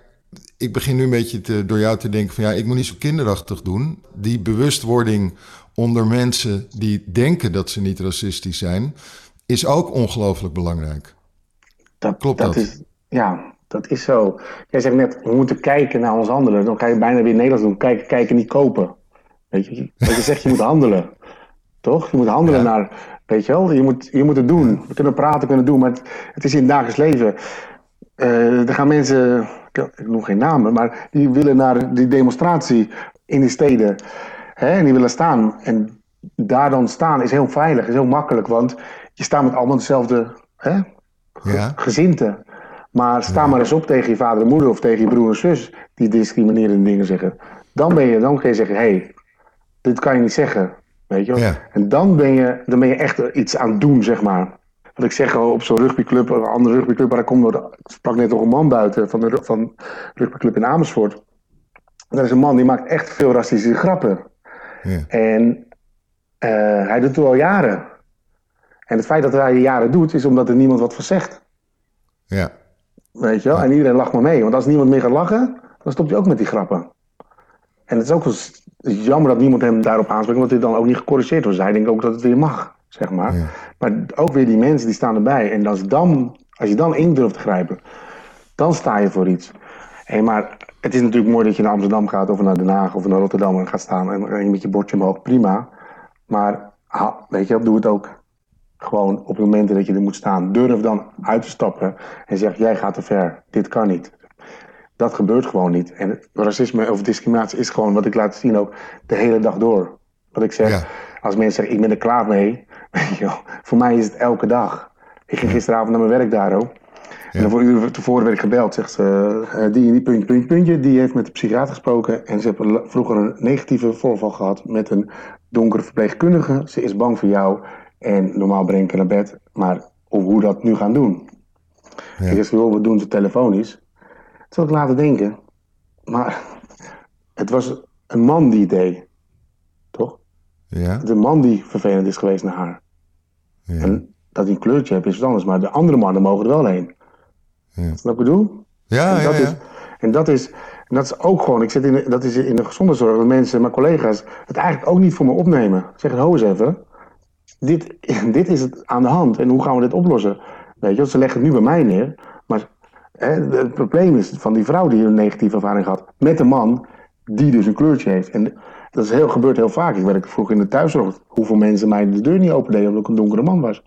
ik begin nu een beetje te, door jou te denken van ja, ik moet niet zo kinderachtig doen. Die bewustwording onder mensen die denken dat ze niet racistisch zijn, is ook ongelooflijk belangrijk. Dat, Klopt dat? dat? Is, ja, dat is zo. Jij zegt net, we moeten kijken naar ons handelen. Dan ga je bijna weer Nederlands doen. Kijken, kijken, niet kopen. Weet je, wat je zegt, je moet handelen. Toch? Je moet handelen naar, weet je wel, je moet, je moet het doen. We kunnen praten, kunnen doen, maar het, het is in het dagelijks leven. Uh, er gaan mensen, ik noem geen namen, maar die willen naar die demonstratie in die steden. Hè, en die willen staan. En daar dan staan is heel veilig, is heel makkelijk, want je staat met allemaal dezelfde hè, ja. gezinten. Maar sta maar eens op tegen je vader en moeder of tegen je broer en zus die discriminerende dingen zeggen. Dan, ben je, dan kun je zeggen, hé, hey, dit kan je niet zeggen. Weet je En dan ben, je, dan ben je echt iets aan het doen, zeg maar. Wat ik zeg op zo'n rugbyclub, een andere rugbyclub, waar ik kom, ik sprak net nog een man buiten van de van rugbyclub in Amersfoort. dat is een man die maakt echt veel racistische grappen. Ja. En uh, hij doet het al jaren. En het feit dat hij jaren doet, is omdat er niemand wat van zegt. Ja. Weet je wel? En iedereen lacht maar mee. Want als niemand meer gaat lachen, dan stopt hij ook met die grappen. En het is ook jammer dat niemand hem daarop aanspreekt, omdat hij dan ook niet gecorrigeerd wordt. Hij denkt ook dat het weer mag, zeg maar. Maar ook weer die mensen die staan erbij. En als, dan, als je dan in durft te grijpen, dan sta je voor iets. Hey, maar het is natuurlijk mooi dat je naar Amsterdam gaat of naar Den Haag of naar Rotterdam en gaat staan en met je bordje omhoog, prima. Maar weet je, doe het ook gewoon op momenten dat je er moet staan. Durf dan uit te stappen en zeg: Jij gaat te ver, dit kan niet. Dat gebeurt gewoon niet. En racisme of discriminatie is gewoon wat ik laat zien ook de hele dag door. Wat ik zeg, als mensen zeggen: Ik ben er klaar mee. <laughs> Voor mij is het elke dag. Ik ging gisteravond naar mijn werk daar ook. En dan voor uren tevoren werd ik gebeld. Zegt ze, uh, die en die puntje, puntje, puntje. Die heeft met de psychiater gesproken. En ze hebben vroeger een negatieve voorval gehad met een donkere verpleegkundige. Ze is bang voor jou. En normaal breng ik haar naar bed. Maar of hoe dat nu gaan doen. Ja. Ik zeg, we doen het telefonisch. Dat zal ik laten denken. Maar <laughs> het was een man die deed. Toch? Ja. Het een man die vervelend is geweest naar haar. Ja. En dat hij een kleurtje heeft is wat anders. Maar de andere mannen mogen er wel heen. Ja. Snap ik bedoel? Ja, en dat ja, Is, en dat is, en dat is ook gewoon, ik zit in, dat is in de gezondheidszorg, dat mensen, mijn collega's, het eigenlijk ook niet voor me opnemen. Zeggen, ho eens even, dit, <laughs> dit is het aan de hand en hoe gaan we dit oplossen? Weet je, ze leggen het nu bij mij neer, maar hè, het probleem is van die vrouw die een negatieve ervaring had met een man die dus een kleurtje heeft. En dat is heel, gebeurt heel vaak. Ik werkte vroeger in de thuiszorg. Hoeveel mensen mij de deur niet opendeden omdat ik een donkere man was.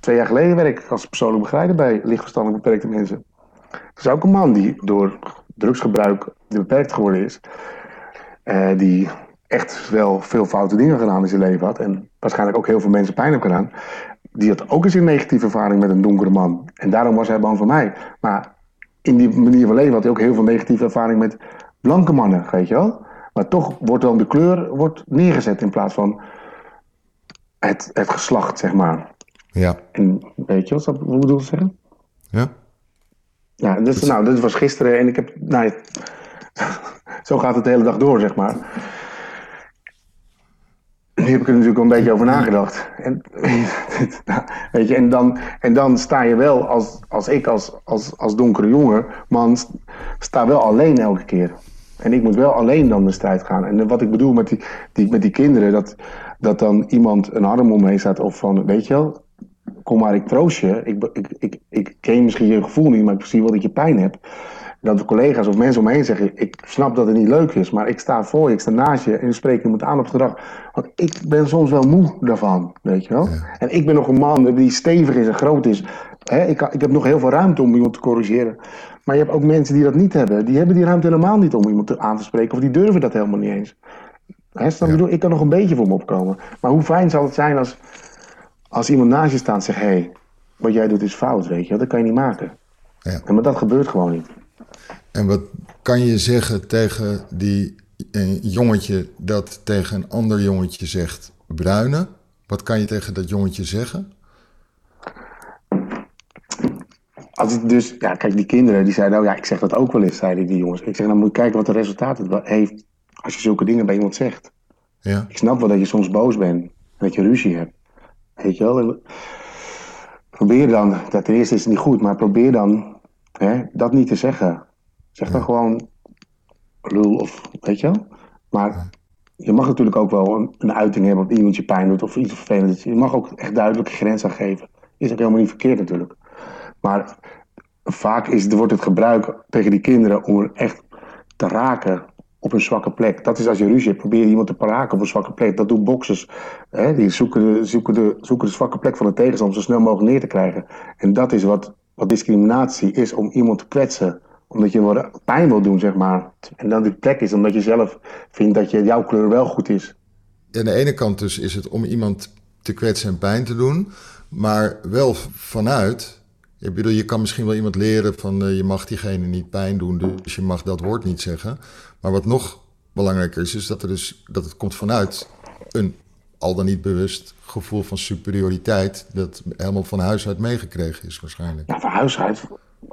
Twee jaar geleden werk ik als persoonlijk begeleider bij lichtverstandelijk beperkte mensen. Er is ook een man die door drugsgebruik beperkt geworden is. Uh, die echt wel veel foute dingen gedaan in zijn leven had. En waarschijnlijk ook heel veel mensen pijn heeft gedaan. Die had ook eens een negatieve ervaring met een donkere man. En daarom was hij bang voor mij. Maar in die manier van leven had hij ook heel veel negatieve ervaring met blanke mannen, weet je wel. Maar toch wordt dan de kleur wordt neergezet in plaats van het, het geslacht, zeg maar. Ja. En weet je wat, wat bedoel ik zeggen? Ja. Ja, dus, nou, dit was gisteren en ik heb, nou, <laughs> zo gaat het de hele dag door, zeg maar. Heb ik er natuurlijk een beetje over nagedacht. En, <laughs> weet je, en, dan, en dan sta je wel, als, als ik als, als, als donkere jongen, man, sta wel alleen elke keer. En ik moet wel alleen dan de strijd gaan. En wat ik bedoel met die, die, met die kinderen, dat, dat dan iemand een arm om me heen staat of van, weet je wel, kom maar, ik troost je. Ik, ik, ik, ik ken misschien je gevoel niet, maar ik zie wel dat je pijn hebt. Dat de collega's of mensen om me heen zeggen, ik snap dat het niet leuk is, maar ik sta voor je, ik sta naast je en we spreken iemand aan op het gedrag. Want ik ben soms wel moe daarvan, weet je wel. En ik ben nog een man die stevig is en groot is. He, ik, ik heb nog heel veel ruimte om iemand te corrigeren. Maar je hebt ook mensen die dat niet hebben. Die hebben die ruimte helemaal niet om iemand aan te spreken. Of die durven dat helemaal niet eens. He, ja. bedoel, ik kan nog een beetje voor me opkomen. Maar hoe fijn zal het zijn als, als iemand naast je staat en zegt... hé, hey, wat jij doet is fout, weet je Dat kan je niet maken. Ja. Maar dat gebeurt gewoon niet. En wat kan je zeggen tegen die een jongetje dat tegen een ander jongetje zegt bruine? Wat kan je tegen dat jongetje zeggen? Als ik dus, ja, kijk, die kinderen die zeiden, nou ja, ik zeg dat ook wel eens, zeiden die jongens. Ik zeg, dan moet je kijken wat de resultaat het heeft als je zulke dingen bij iemand zegt. Ja. Ik snap wel dat je soms boos bent en dat je ruzie hebt. Weet je wel? Probeer dan, dat ten eerste is het niet goed, maar probeer dan hè, dat niet te zeggen. Zeg dan gewoon lul of weet je wel. Maar je mag natuurlijk ook wel een, een uiting hebben op iemand je pijn doet of iets vervelends. Je mag ook echt duidelijke grenzen geven. Is ook helemaal niet verkeerd natuurlijk. Maar vaak is, wordt het gebruik tegen die kinderen om er echt te raken op een zwakke plek. Dat is als je ruzie hebt, probeer iemand te raken op een zwakke plek. Dat doen boxers. Hè? Die zoeken de, zoeken, de, zoeken de zwakke plek van de tegenstander zo snel mogelijk neer te krijgen. En dat is wat, wat discriminatie is, om iemand te kwetsen. Omdat je pijn wil doen, zeg maar. En dan die plek is omdat je zelf vindt dat je, jouw kleur wel goed is. Aan de ene kant dus is het om iemand te kwetsen en pijn te doen. Maar wel vanuit ik bedoel, je kan misschien wel iemand leren van uh, je mag diegene niet pijn doen, dus je mag dat woord niet zeggen. Maar wat nog belangrijker is, is dat, er dus, dat het komt vanuit een al dan niet bewust gevoel van superioriteit, dat helemaal van huis uit meegekregen is waarschijnlijk. Ja, van huis uit.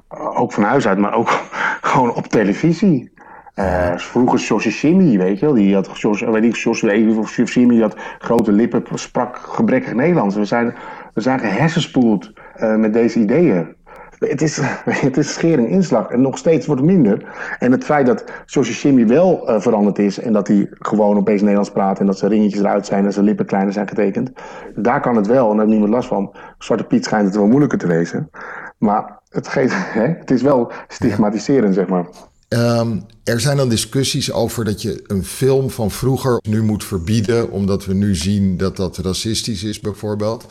Ook van huis uit, maar ook <laughs> gewoon op televisie. Uh, vroeger Simi, weet je wel, die had, Jos, weet ik, Josie of die had grote lippen, sprak gebrekkig Nederlands. We zijn, we zijn gehersenspoeld uh, met deze ideeën. Het is, <laughs> het is schering inslag en nog steeds wordt het minder. En het feit dat Josie wel uh, veranderd is en dat hij gewoon opeens Nederlands praat en dat zijn ringetjes eruit zijn en zijn lippen kleiner zijn getekend, daar kan het wel en daar heeft niemand last van. Zwarte Piet schijnt het wel moeilijker te wezen. Maar het, <laughs> hè, het is wel stigmatiserend, zeg maar. Ehm, er zijn dan discussies over dat je een film van vroeger nu moet verbieden, omdat we nu zien dat dat racistisch is, bijvoorbeeld.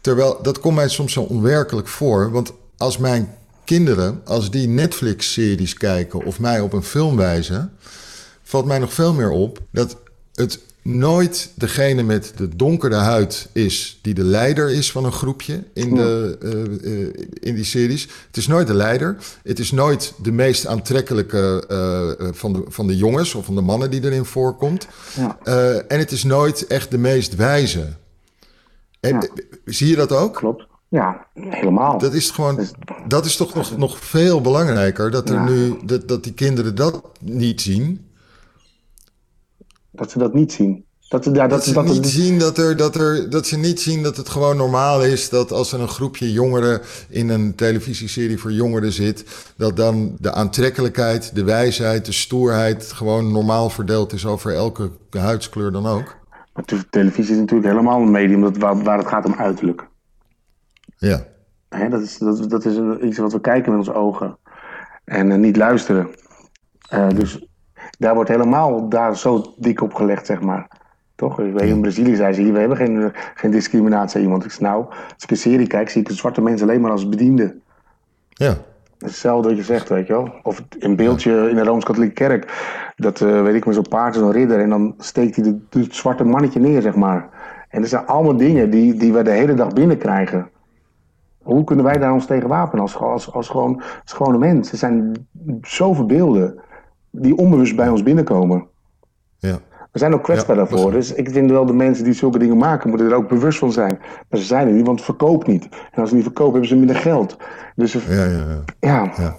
Terwijl dat komt mij soms zo onwerkelijk voor. Want als mijn kinderen, als die Netflix-series kijken of mij op een film wijzen, valt mij nog veel meer op dat het nooit degene met de donkere huid is die de leider is van een groepje in, de, uh, uh, in die series. Het is nooit de leider. Het is nooit de meest aantrekkelijke uh, van, de, van de jongens of van de mannen die erin voorkomt. Ja. en het is nooit echt de meest wijze. En, ja. Zie je dat ook? Klopt. Ja, helemaal. Dat is gewoon, dus- dat is toch nog, nog veel belangrijker dat er ja. nu dat, dat die kinderen dat niet zien. Dat ze dat niet zien. Dat, ja, dat, dat ze dat niet het... zien dat, er, dat, er, dat ze niet zien dat het gewoon normaal is dat als er een groepje jongeren in een televisieserie voor jongeren zit, dat dan de aantrekkelijkheid, de wijsheid, de stoerheid gewoon normaal verdeeld is over elke huidskleur dan ook. Maar televisie is natuurlijk helemaal een medium dat, waar, waar het gaat om uiterlijk. Ja. Hè, dat, is, dat, dat is iets wat we kijken met onze ogen en uh, niet luisteren. Uh, dus daar wordt helemaal daar zo dik op gelegd, zeg maar. Toch? In Brazilië zei ze hier, we hebben geen, geen discriminatie iemand. Ik zei, nou, als ik een serie kijk, zie ik de zwarte mensen alleen maar als bediende. Ja. Hetzelfde wat je zegt, weet je wel. Of een beeldje in de Rooms-Katholieke Kerk. Dat, uh, weet ik maar, zo'n paard, zo'n ridder. En dan steekt hij het zwarte mannetje neer, zeg maar. En dat zijn allemaal dingen die, die we de hele dag binnenkrijgen. Hoe kunnen wij daar ons tegen wapenen als, als, als, gewoon, als gewone mens? Er zijn zoveel beelden die onbewust bij ons binnenkomen. Ja. We zijn ook kwetsbaar ja, daarvoor. Dus ik vind wel de mensen die zulke dingen maken, moeten er ook bewust van zijn. Maar ze zijn er niet, want het verkoopt niet. En als ze niet verkopen, hebben ze minder geld. Dus ja, ja, ja. ja. ja.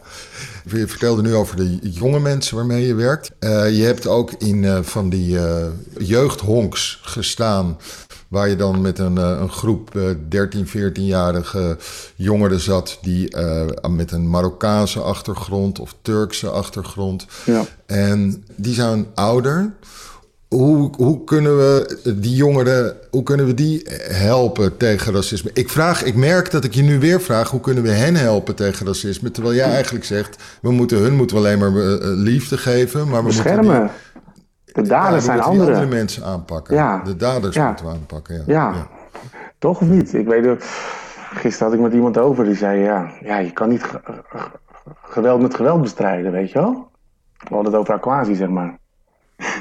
Je vertelde nu over de jonge mensen waarmee je werkt. Uh, je hebt ook in uh, van die uh, jeugdhonks gestaan. Waar je dan met een, een groep 13, 14-jarige jongeren zat. Die met een Marokkaanse achtergrond of Turkse achtergrond. Ja. En die zijn ouder. Hoe, hoe, kunnen we die jongeren, hoe kunnen we die helpen tegen racisme? Ik vraag, ik merk dat ik je nu weer vraag, hoe kunnen we hen helpen tegen racisme? Terwijl jij eigenlijk zegt, we moeten hun moeten we alleen maar liefde geven, maar we Beschermen. moeten die, de daders zijn andere. andere mensen aanpakken. Ja. De daders moeten we aanpakken. Ja. Ja. toch of niet? Ik weet het. Gisteren had ik met iemand over die zei, ja, ja je kan niet geweld met geweld bestrijden, weet je wel? We hadden het over aquatie, zeg maar.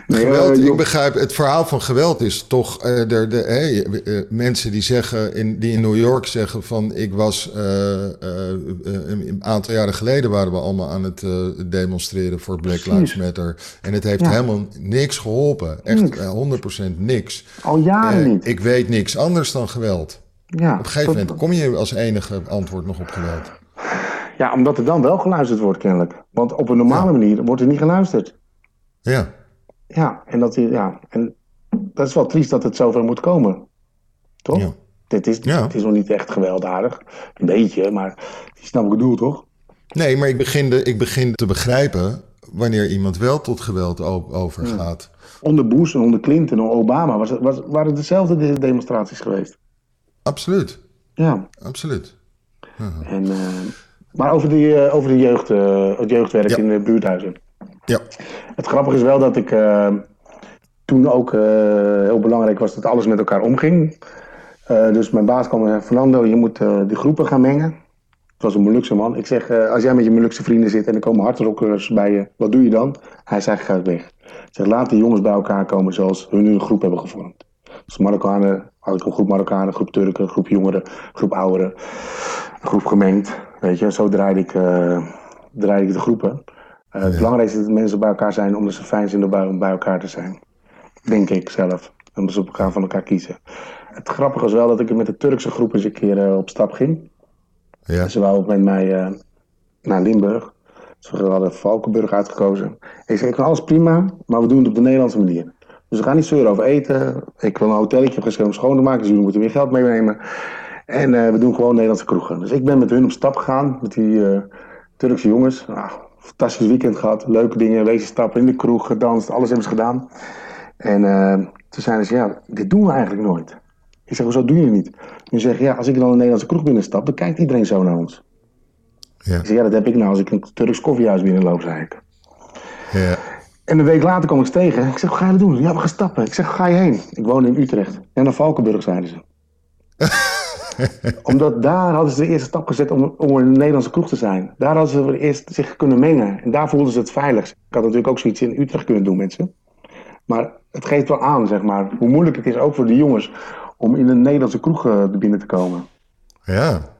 Geweld, ik begrijp, het verhaal van geweld is toch uh, de, de, hey, uh, mensen die zeggen, in, die in New York zeggen van ik was een aantal jaren geleden waren we allemaal aan het demonstreren voor Black Lives Matter. En het heeft ja. helemaal niks geholpen. Echt niks. 100% niks. Al jaren niet. Ik weet niks anders dan geweld. Ja, op een gegeven moment kom je als enige antwoord nog op geweld. Ja, omdat er dan wel geluisterd wordt kennelijk. Want op een normale manier wordt er niet geluisterd. Ja. Ja, en dat, ja, en dat is wel triest dat het zover moet komen. Toch? Ja. Dit is, ja. Het is nog niet echt gewelddadig. Een beetje, maar je snapt ik bedoel, toch? Nee, maar ik begin, de, ik begin te begrijpen wanneer iemand wel tot geweld overgaat. Ja. Onder Bush en onder Clinton en Obama was, was, waren dezelfde demonstraties geweest. Absoluut. Ja. Absoluut. En, uh, maar over, die, uh, over de jeugd, uh, het jeugdwerk in de buurthuizen. Ja. Het grappige is wel dat ik uh, toen ook uh, heel belangrijk was dat alles met elkaar omging. Uh, dus mijn baas kwam en zei, Fernando, je moet die groepen gaan mengen. Het was een Molukse man. Ik zeg, als jij met je Molukse vrienden zit en er komen hardrockers bij je, wat doe je dan? Hij zei, ga weg. Ik zeg, laat de jongens bij elkaar komen zoals hun een groep hebben gevormd. Dus Marokkanen, had ik een groep Marokkanen, groep Turken, groep jongeren, groep ouderen, groep gemengd. Weet je, zo draaide ik, draaide ik de groepen. Uh, het ja. belangrijkste is dat mensen bij elkaar zijn omdat ze fijn vinden om bij elkaar te zijn. Denk ik zelf. Omdat ze op elkaar van elkaar kiezen. Het grappige is wel dat ik met de Turkse groep eens een keer uh, op stap ging. Ja. Ze wouden met mij uh, naar Limburg. Dus we hadden Valkenburg uitgekozen. En ik zei, ik vind alles prima, maar we doen het op de Nederlandse manier. Dus we gaan niet zeuren over eten. Ik wil een hotelletje geschreven om schoon te maken, dus jullie moeten weer geld meenemen. En we doen gewoon Nederlandse kroegen. Dus ik ben met hun op stap gegaan, met die Turkse jongens. Nou, fantastisch weekend gehad. Leuke dingen, wezen stappen in de kroeg, gedanst, alles hebben ze gedaan. En uh, toen zeiden ze, ja, dit doen we eigenlijk nooit. Ik zeg, hoezo doe je het niet? Ze zeggen, ja, als ik dan een Nederlandse kroeg binnenstap, dan kijkt iedereen zo naar ons. Ja. Ik zeg, ja, dat heb ik nou als ik een Turks koffiehuis binnenloop, zei ik. Ja. En een week later kom ik tegen. Ik zeg, wat ga je doen? Ja, we gaan stappen. Ik zeg, ga je heen? Ik woon in Utrecht. En naar Valkenburg, zeiden ze. <laughs> <laughs> Omdat daar hadden ze de eerste stap gezet om, om een Nederlandse kroeg te zijn. Daar hadden ze eerst zich kunnen mengen. En daar voelden ze het veiligst. Ik had natuurlijk ook zoiets in Utrecht kunnen doen, mensen. Maar het geeft wel aan, zeg maar, hoe moeilijk het is ook voor de jongens om in een Nederlandse kroeg uh, binnen te komen. Ja,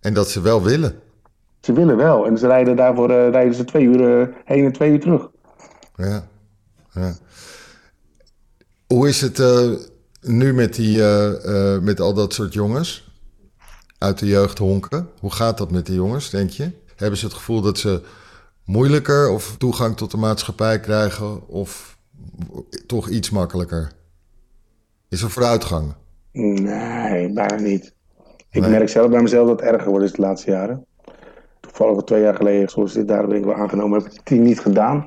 en dat ze wel willen. Ze willen wel. En ze rijden daarvoor uh, rijden ze twee uur uh, heen en twee uur terug. Ja. ja. Hoe is het nu met, die, met al dat soort jongens uit de jeugd honken? Hoe gaat dat met die jongens, denk je? Hebben ze het gevoel dat ze moeilijker of toegang tot de maatschappij krijgen of toch iets makkelijker? Is er vooruitgang? Nee, bijna niet. Ik nee. merk zelf bij mezelf dat het erger wordt is de laatste jaren. Toevallig twee jaar geleden, zoals dit daar ben ik wel aangenomen, heb ik het niet gedaan.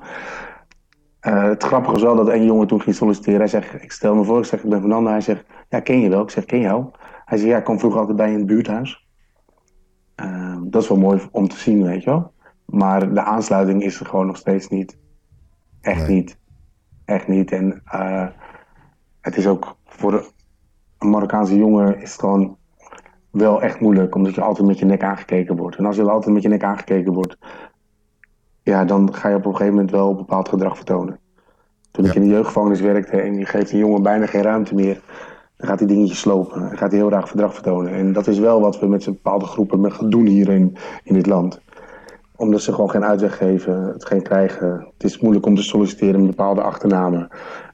Uh, het grappige was wel dat een jongen toen ging solliciteren. Hij zegt, ik stel me voor, ik zeg, ik ben Fernando. Hij zegt, ja, ken je wel? Ik zeg, ken jou? Hij zegt, ja, ik kwam vroeger altijd bij in het buurthuis. Uh, dat is wel mooi om te zien, weet je wel. Maar de aansluiting is er gewoon nog steeds niet. Echt nee. niet. Echt niet. En uh, het is ook voor een Marokkaanse jongen is het gewoon wel echt moeilijk, omdat je altijd met je nek aangekeken wordt. En als je altijd met je nek aangekeken wordt, ja, dan ga je op een gegeven moment wel een bepaald gedrag vertonen. Toen ja. ik in de jeugdgevangenis werkte en je geeft een jongen bijna geen ruimte meer, dan gaat hij dingetjes slopen. Dan gaat hij heel graag gedrag vertonen. En dat is wel wat we met z'n bepaalde groepen gaan doen hier in, in dit land. Omdat ze gewoon geen uitweg geven, het geen krijgen. Het is moeilijk om te solliciteren met bepaalde achternamen.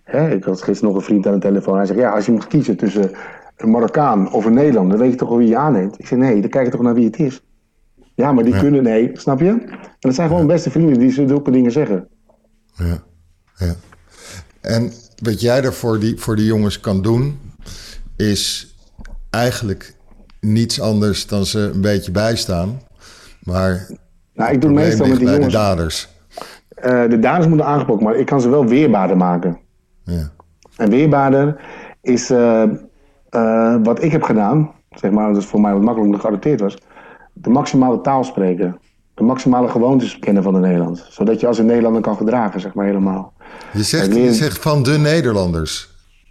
Hè, ik had gisteren nog een vriend aan de telefoon. Hij zegt, ja, als je moet kiezen tussen een Marokkaan of een Nederlander, dan weet je toch wel wie je aanneemt. Ik zeg, nee, dan kijk je toch naar wie het is. Ja, maar die ja. kunnen, nee, snap je? En dat zijn gewoon beste vrienden die zulke dingen zeggen. Ja, ja. En wat jij er voor die, voor die jongens kan doen, is eigenlijk niets anders dan ze een beetje bijstaan. Maar nou, ik doe meestal met die bij jongens, de daders. Uh, de daders moeten aangepakt, maar ik kan ze wel weerbaarder maken. Ja. En weerbaarder is uh, uh, wat ik heb gedaan, zeg maar, dat is voor mij wat makkelijker geadopteerd was, de maximale taal spreken. De maximale gewoontes kennen van de Nederland. Zodat je als een Nederlander kan gedragen, zeg maar helemaal. Je zegt, je zegt van de Nederlanders.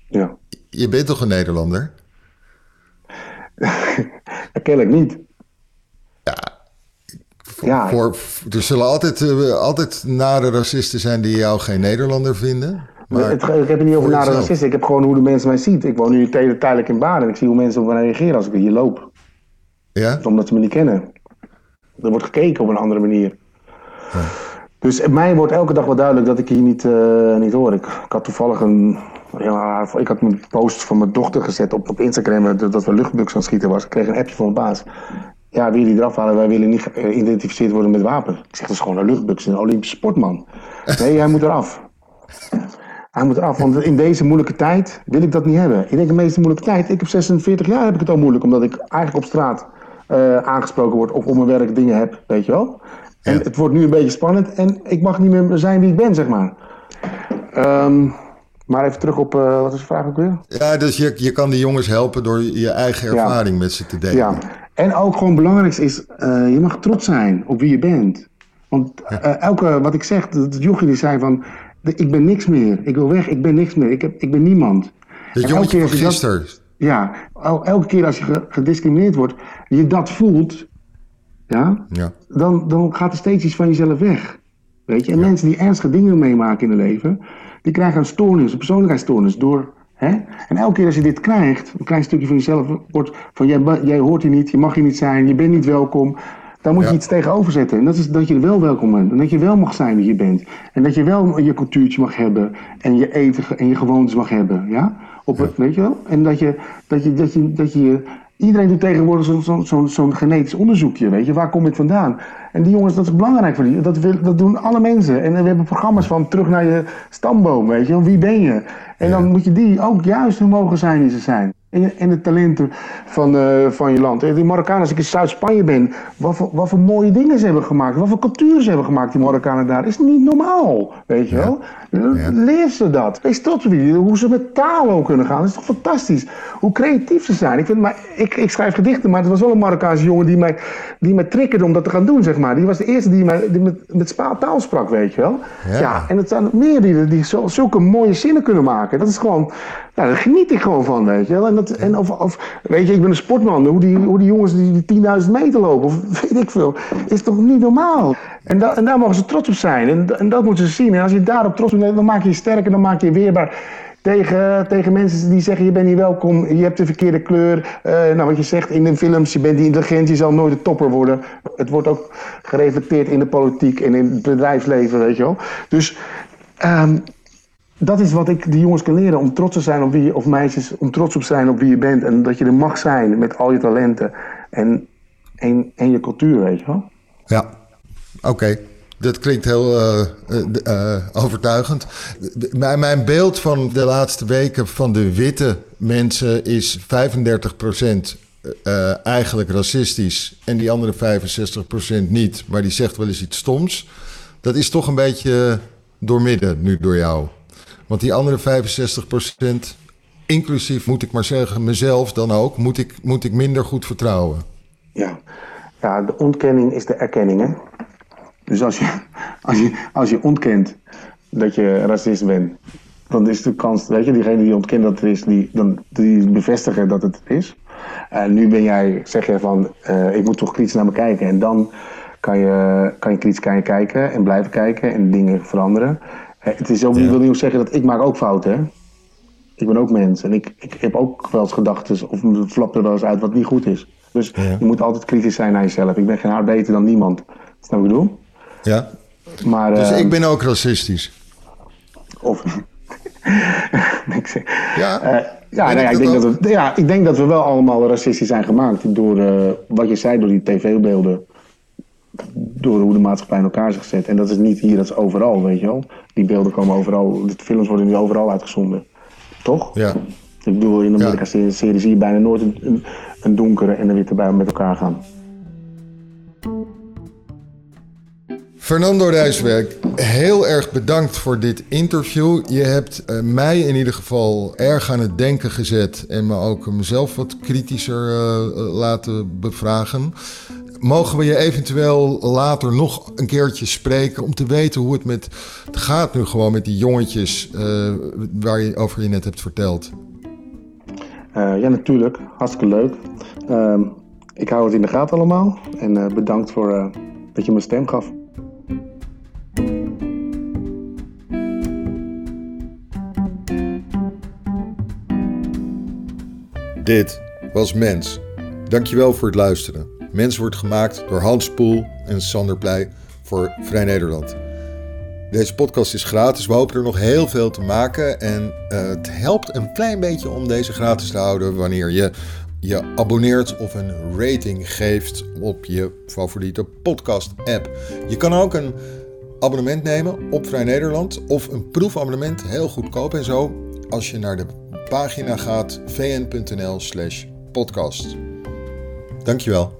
Ja. Je bent toch een Nederlander? <laughs> dat ken ik niet. Ja, voor, ja. Voor, er zullen altijd, uh, altijd nare racisten zijn die jou geen Nederlander vinden. Maar het, ik heb het niet over nare racisten. Ik heb gewoon hoe de mensen mij zien. Ik woon nu tijdelijk in Baden. Ik zie hoe mensen op me reageren als ik hier loop. Ja? Omdat ze me niet kennen. Er wordt gekeken op een andere manier. Ja. Dus mij wordt elke dag wel duidelijk dat ik hier niet, uh, niet hoor. Ik, ik, had toevallig een... Ja, ik had een post van mijn dochter gezet op, op Instagram dat we luchtbugs aan het schieten was. Ik kreeg een appje van mijn baas. Ja, willen die eraf halen? Wij willen niet geïdentificeerd worden met wapen. Ik zeg, dat is gewoon een luchtbugs, een Olympische sportman. Nee, hij moet eraf. Hij moet eraf, want in deze moeilijke tijd wil ik dat niet hebben. Ik denk de meeste moeilijke tijd. Ik heb 46 jaar heb ik het al moeilijk, omdat ik eigenlijk op straat uh, aangesproken word of op mijn werk dingen heb, weet je wel. En ja. het wordt nu een beetje spannend en ik mag niet meer zijn wie ik ben, zeg maar. Um, maar even terug op, uh, wat is de vraag ook weer? Ja, dus je, je kan die jongens helpen door je eigen ervaring ja. met ze te delen. Ja, en ook gewoon het belangrijkste is, uh, je mag trots zijn op wie je bent. Want ja. elke, wat ik zeg, dat jochie die zei van, ik ben niks meer. Ik wil weg, ik ben niks meer. Ik, heb, ik ben niemand. Het jongetje van gisteren. Ja, elke keer als je gediscrimineerd wordt, je dat voelt, ja, ja. Dan, dan gaat er steeds iets van jezelf weg. Weet je? En ja. mensen die ernstige dingen meemaken in hun leven, die krijgen een stoornis, een persoonlijkheidsstoornis door. Hè? En elke keer als je dit krijgt, een klein stukje van jezelf wordt van jij, jij hoort hier niet, je mag hier niet zijn, je bent niet welkom. Daar moet ja. je iets tegenover zetten. En dat is dat je er wel welkom bent. En dat je wel mag zijn wie je bent. En dat je wel je cultuurtje mag hebben. En je eten en je gewoontes mag hebben. Ja? Op, ja. Weet je wel? En dat je, dat je, dat je, dat je Iedereen doet tegenwoordig zo'n zo, zo, zo genetisch onderzoekje, weet je, waar kom ik vandaan? En die jongens, dat is belangrijk voor die, dat, dat doen alle mensen. En we hebben programma's van terug naar je stamboom, weet je, wie ben je? En dan moet je die ook juist mogen zijn wie ze zijn. En, en de talenten van, uh, van je land. Die Marokkanen, als ik in Zuid-Spanje ben, wat voor, wat voor mooie dingen ze hebben gemaakt. Wat voor cultuur ze hebben gemaakt, die Marokkanen daar. is niet normaal, weet je wel. Ja. Leer ze dat. Wees trots op je. Hoe ze met taal ook kunnen gaan. Dat is toch fantastisch. Hoe creatief ze zijn. Ik, vind, maar, ik, ik schrijf gedichten, maar het was wel een Marokkaanse jongen die mij, die mij triggerde om dat te gaan doen, zeg maar. Die was de eerste die, mij, die met, met taal sprak, weet je wel. Ja. ja en het zijn meer die, die zulke mooie zinnen kunnen maken. Dat is gewoon, ja, daar geniet ik gewoon van, weet je wel. En, en of, weet je, ik ben een sportman. Hoe die, hoe die jongens die, die 10.000 meter lopen, of <laughs> weet ik veel, is toch niet normaal. En, en daar mogen ze trots op zijn. En, en dat moeten ze zien. En als je daarop trots bent, dan maak je je sterker, dan maak je weerbaar tegen, tegen mensen die zeggen je bent niet welkom, je hebt de verkeerde kleur. Uh, nou, wat je zegt in de films, je bent intelligent, je zal nooit een topper worden. Het wordt ook gereflecteerd in de politiek en in het bedrijfsleven, weet je wel. Dus um, dat is wat ik de jongens kan leren. Om trots te zijn op wie je, of meisjes, om trots op zijn op wie je bent. En dat je er mag zijn met al je talenten en, en, je cultuur, weet je wel. Ja, oké. Dat klinkt heel uh, uh, overtuigend. Mijn, mijn beeld van de laatste weken van de witte mensen is 35% uh, eigenlijk racistisch en die andere 65% niet. Maar die zegt wel eens iets stoms. Dat is toch een beetje doormidden nu door jou. Want die andere 65%, inclusief moet ik maar zeggen, mezelf dan ook, moet ik, moet ik minder goed vertrouwen. Ja. ja, de ontkenning is de erkenning. Hè? Dus als je, als, je, als je ontkent dat je racist bent, dan is de kans, weet je, diegene die ontkent dat het is, die, dan, die bevestigen dat het is. En nu ben jij, zeg je van, uh, ik moet toch kritisch naar me kijken. En dan kan je, kan je kritisch kijken en blijven kijken en dingen veranderen. Het is ook, ja. wil niet zeggen dat ik maak ook fouten, hè? Ik ben ook mens en ik, ik heb ook wel eens gedachten of het flapt er wel eens uit wat niet goed is. Dus je moet altijd kritisch zijn naar jezelf. Ik ben geen haar beter dan niemand. Snap wat ik bedoel? Ja. Maar, dus uh, ik ben ook racistisch. Of. <laughs> ja. Uh, ja, nou ja, ik denk dat we, ja, ik denk dat we wel allemaal racistisch zijn gemaakt door uh, wat je zei, door die tv-beelden door hoe de maatschappij in elkaar is gezet. En dat is niet hier, dat is overal, weet je wel. Die beelden komen overal, de films worden nu overal uitgezonden. Toch? Ja. Ik bedoel, in de Amerika-serie zie je bijna nooit een, een, donkere en een witte bij met elkaar gaan. Fernando Rijswerk, heel erg bedankt voor dit interview. Je hebt uh, mij in ieder geval erg aan het denken gezet en me ook mezelf wat kritischer uh, laten bevragen. Mogen we je eventueel later nog een keertje spreken om te weten hoe het met het gaat nu gewoon met die jongetjes uh, waar je over je net hebt verteld? Uh, ja, natuurlijk. Hartstikke leuk. Uh, ik hou het in de gaten allemaal en uh, bedankt voor dat je me stem gaf. Dit was Mens. Dankjewel voor het luisteren. Mens wordt gemaakt door Hans Poel en Sander Pleij voor Vrij Nederland. Deze podcast is gratis. We hopen er nog heel veel te maken. En uh, het helpt een klein beetje om deze gratis te houden wanneer je je abonneert of een rating geeft op je favoriete podcast-app. Je kan ook een abonnement nemen op Vrij Nederland of een proefabonnement, heel goedkoop en zo, als je naar de pagina gaat vn.nl/slash podcast. Dankjewel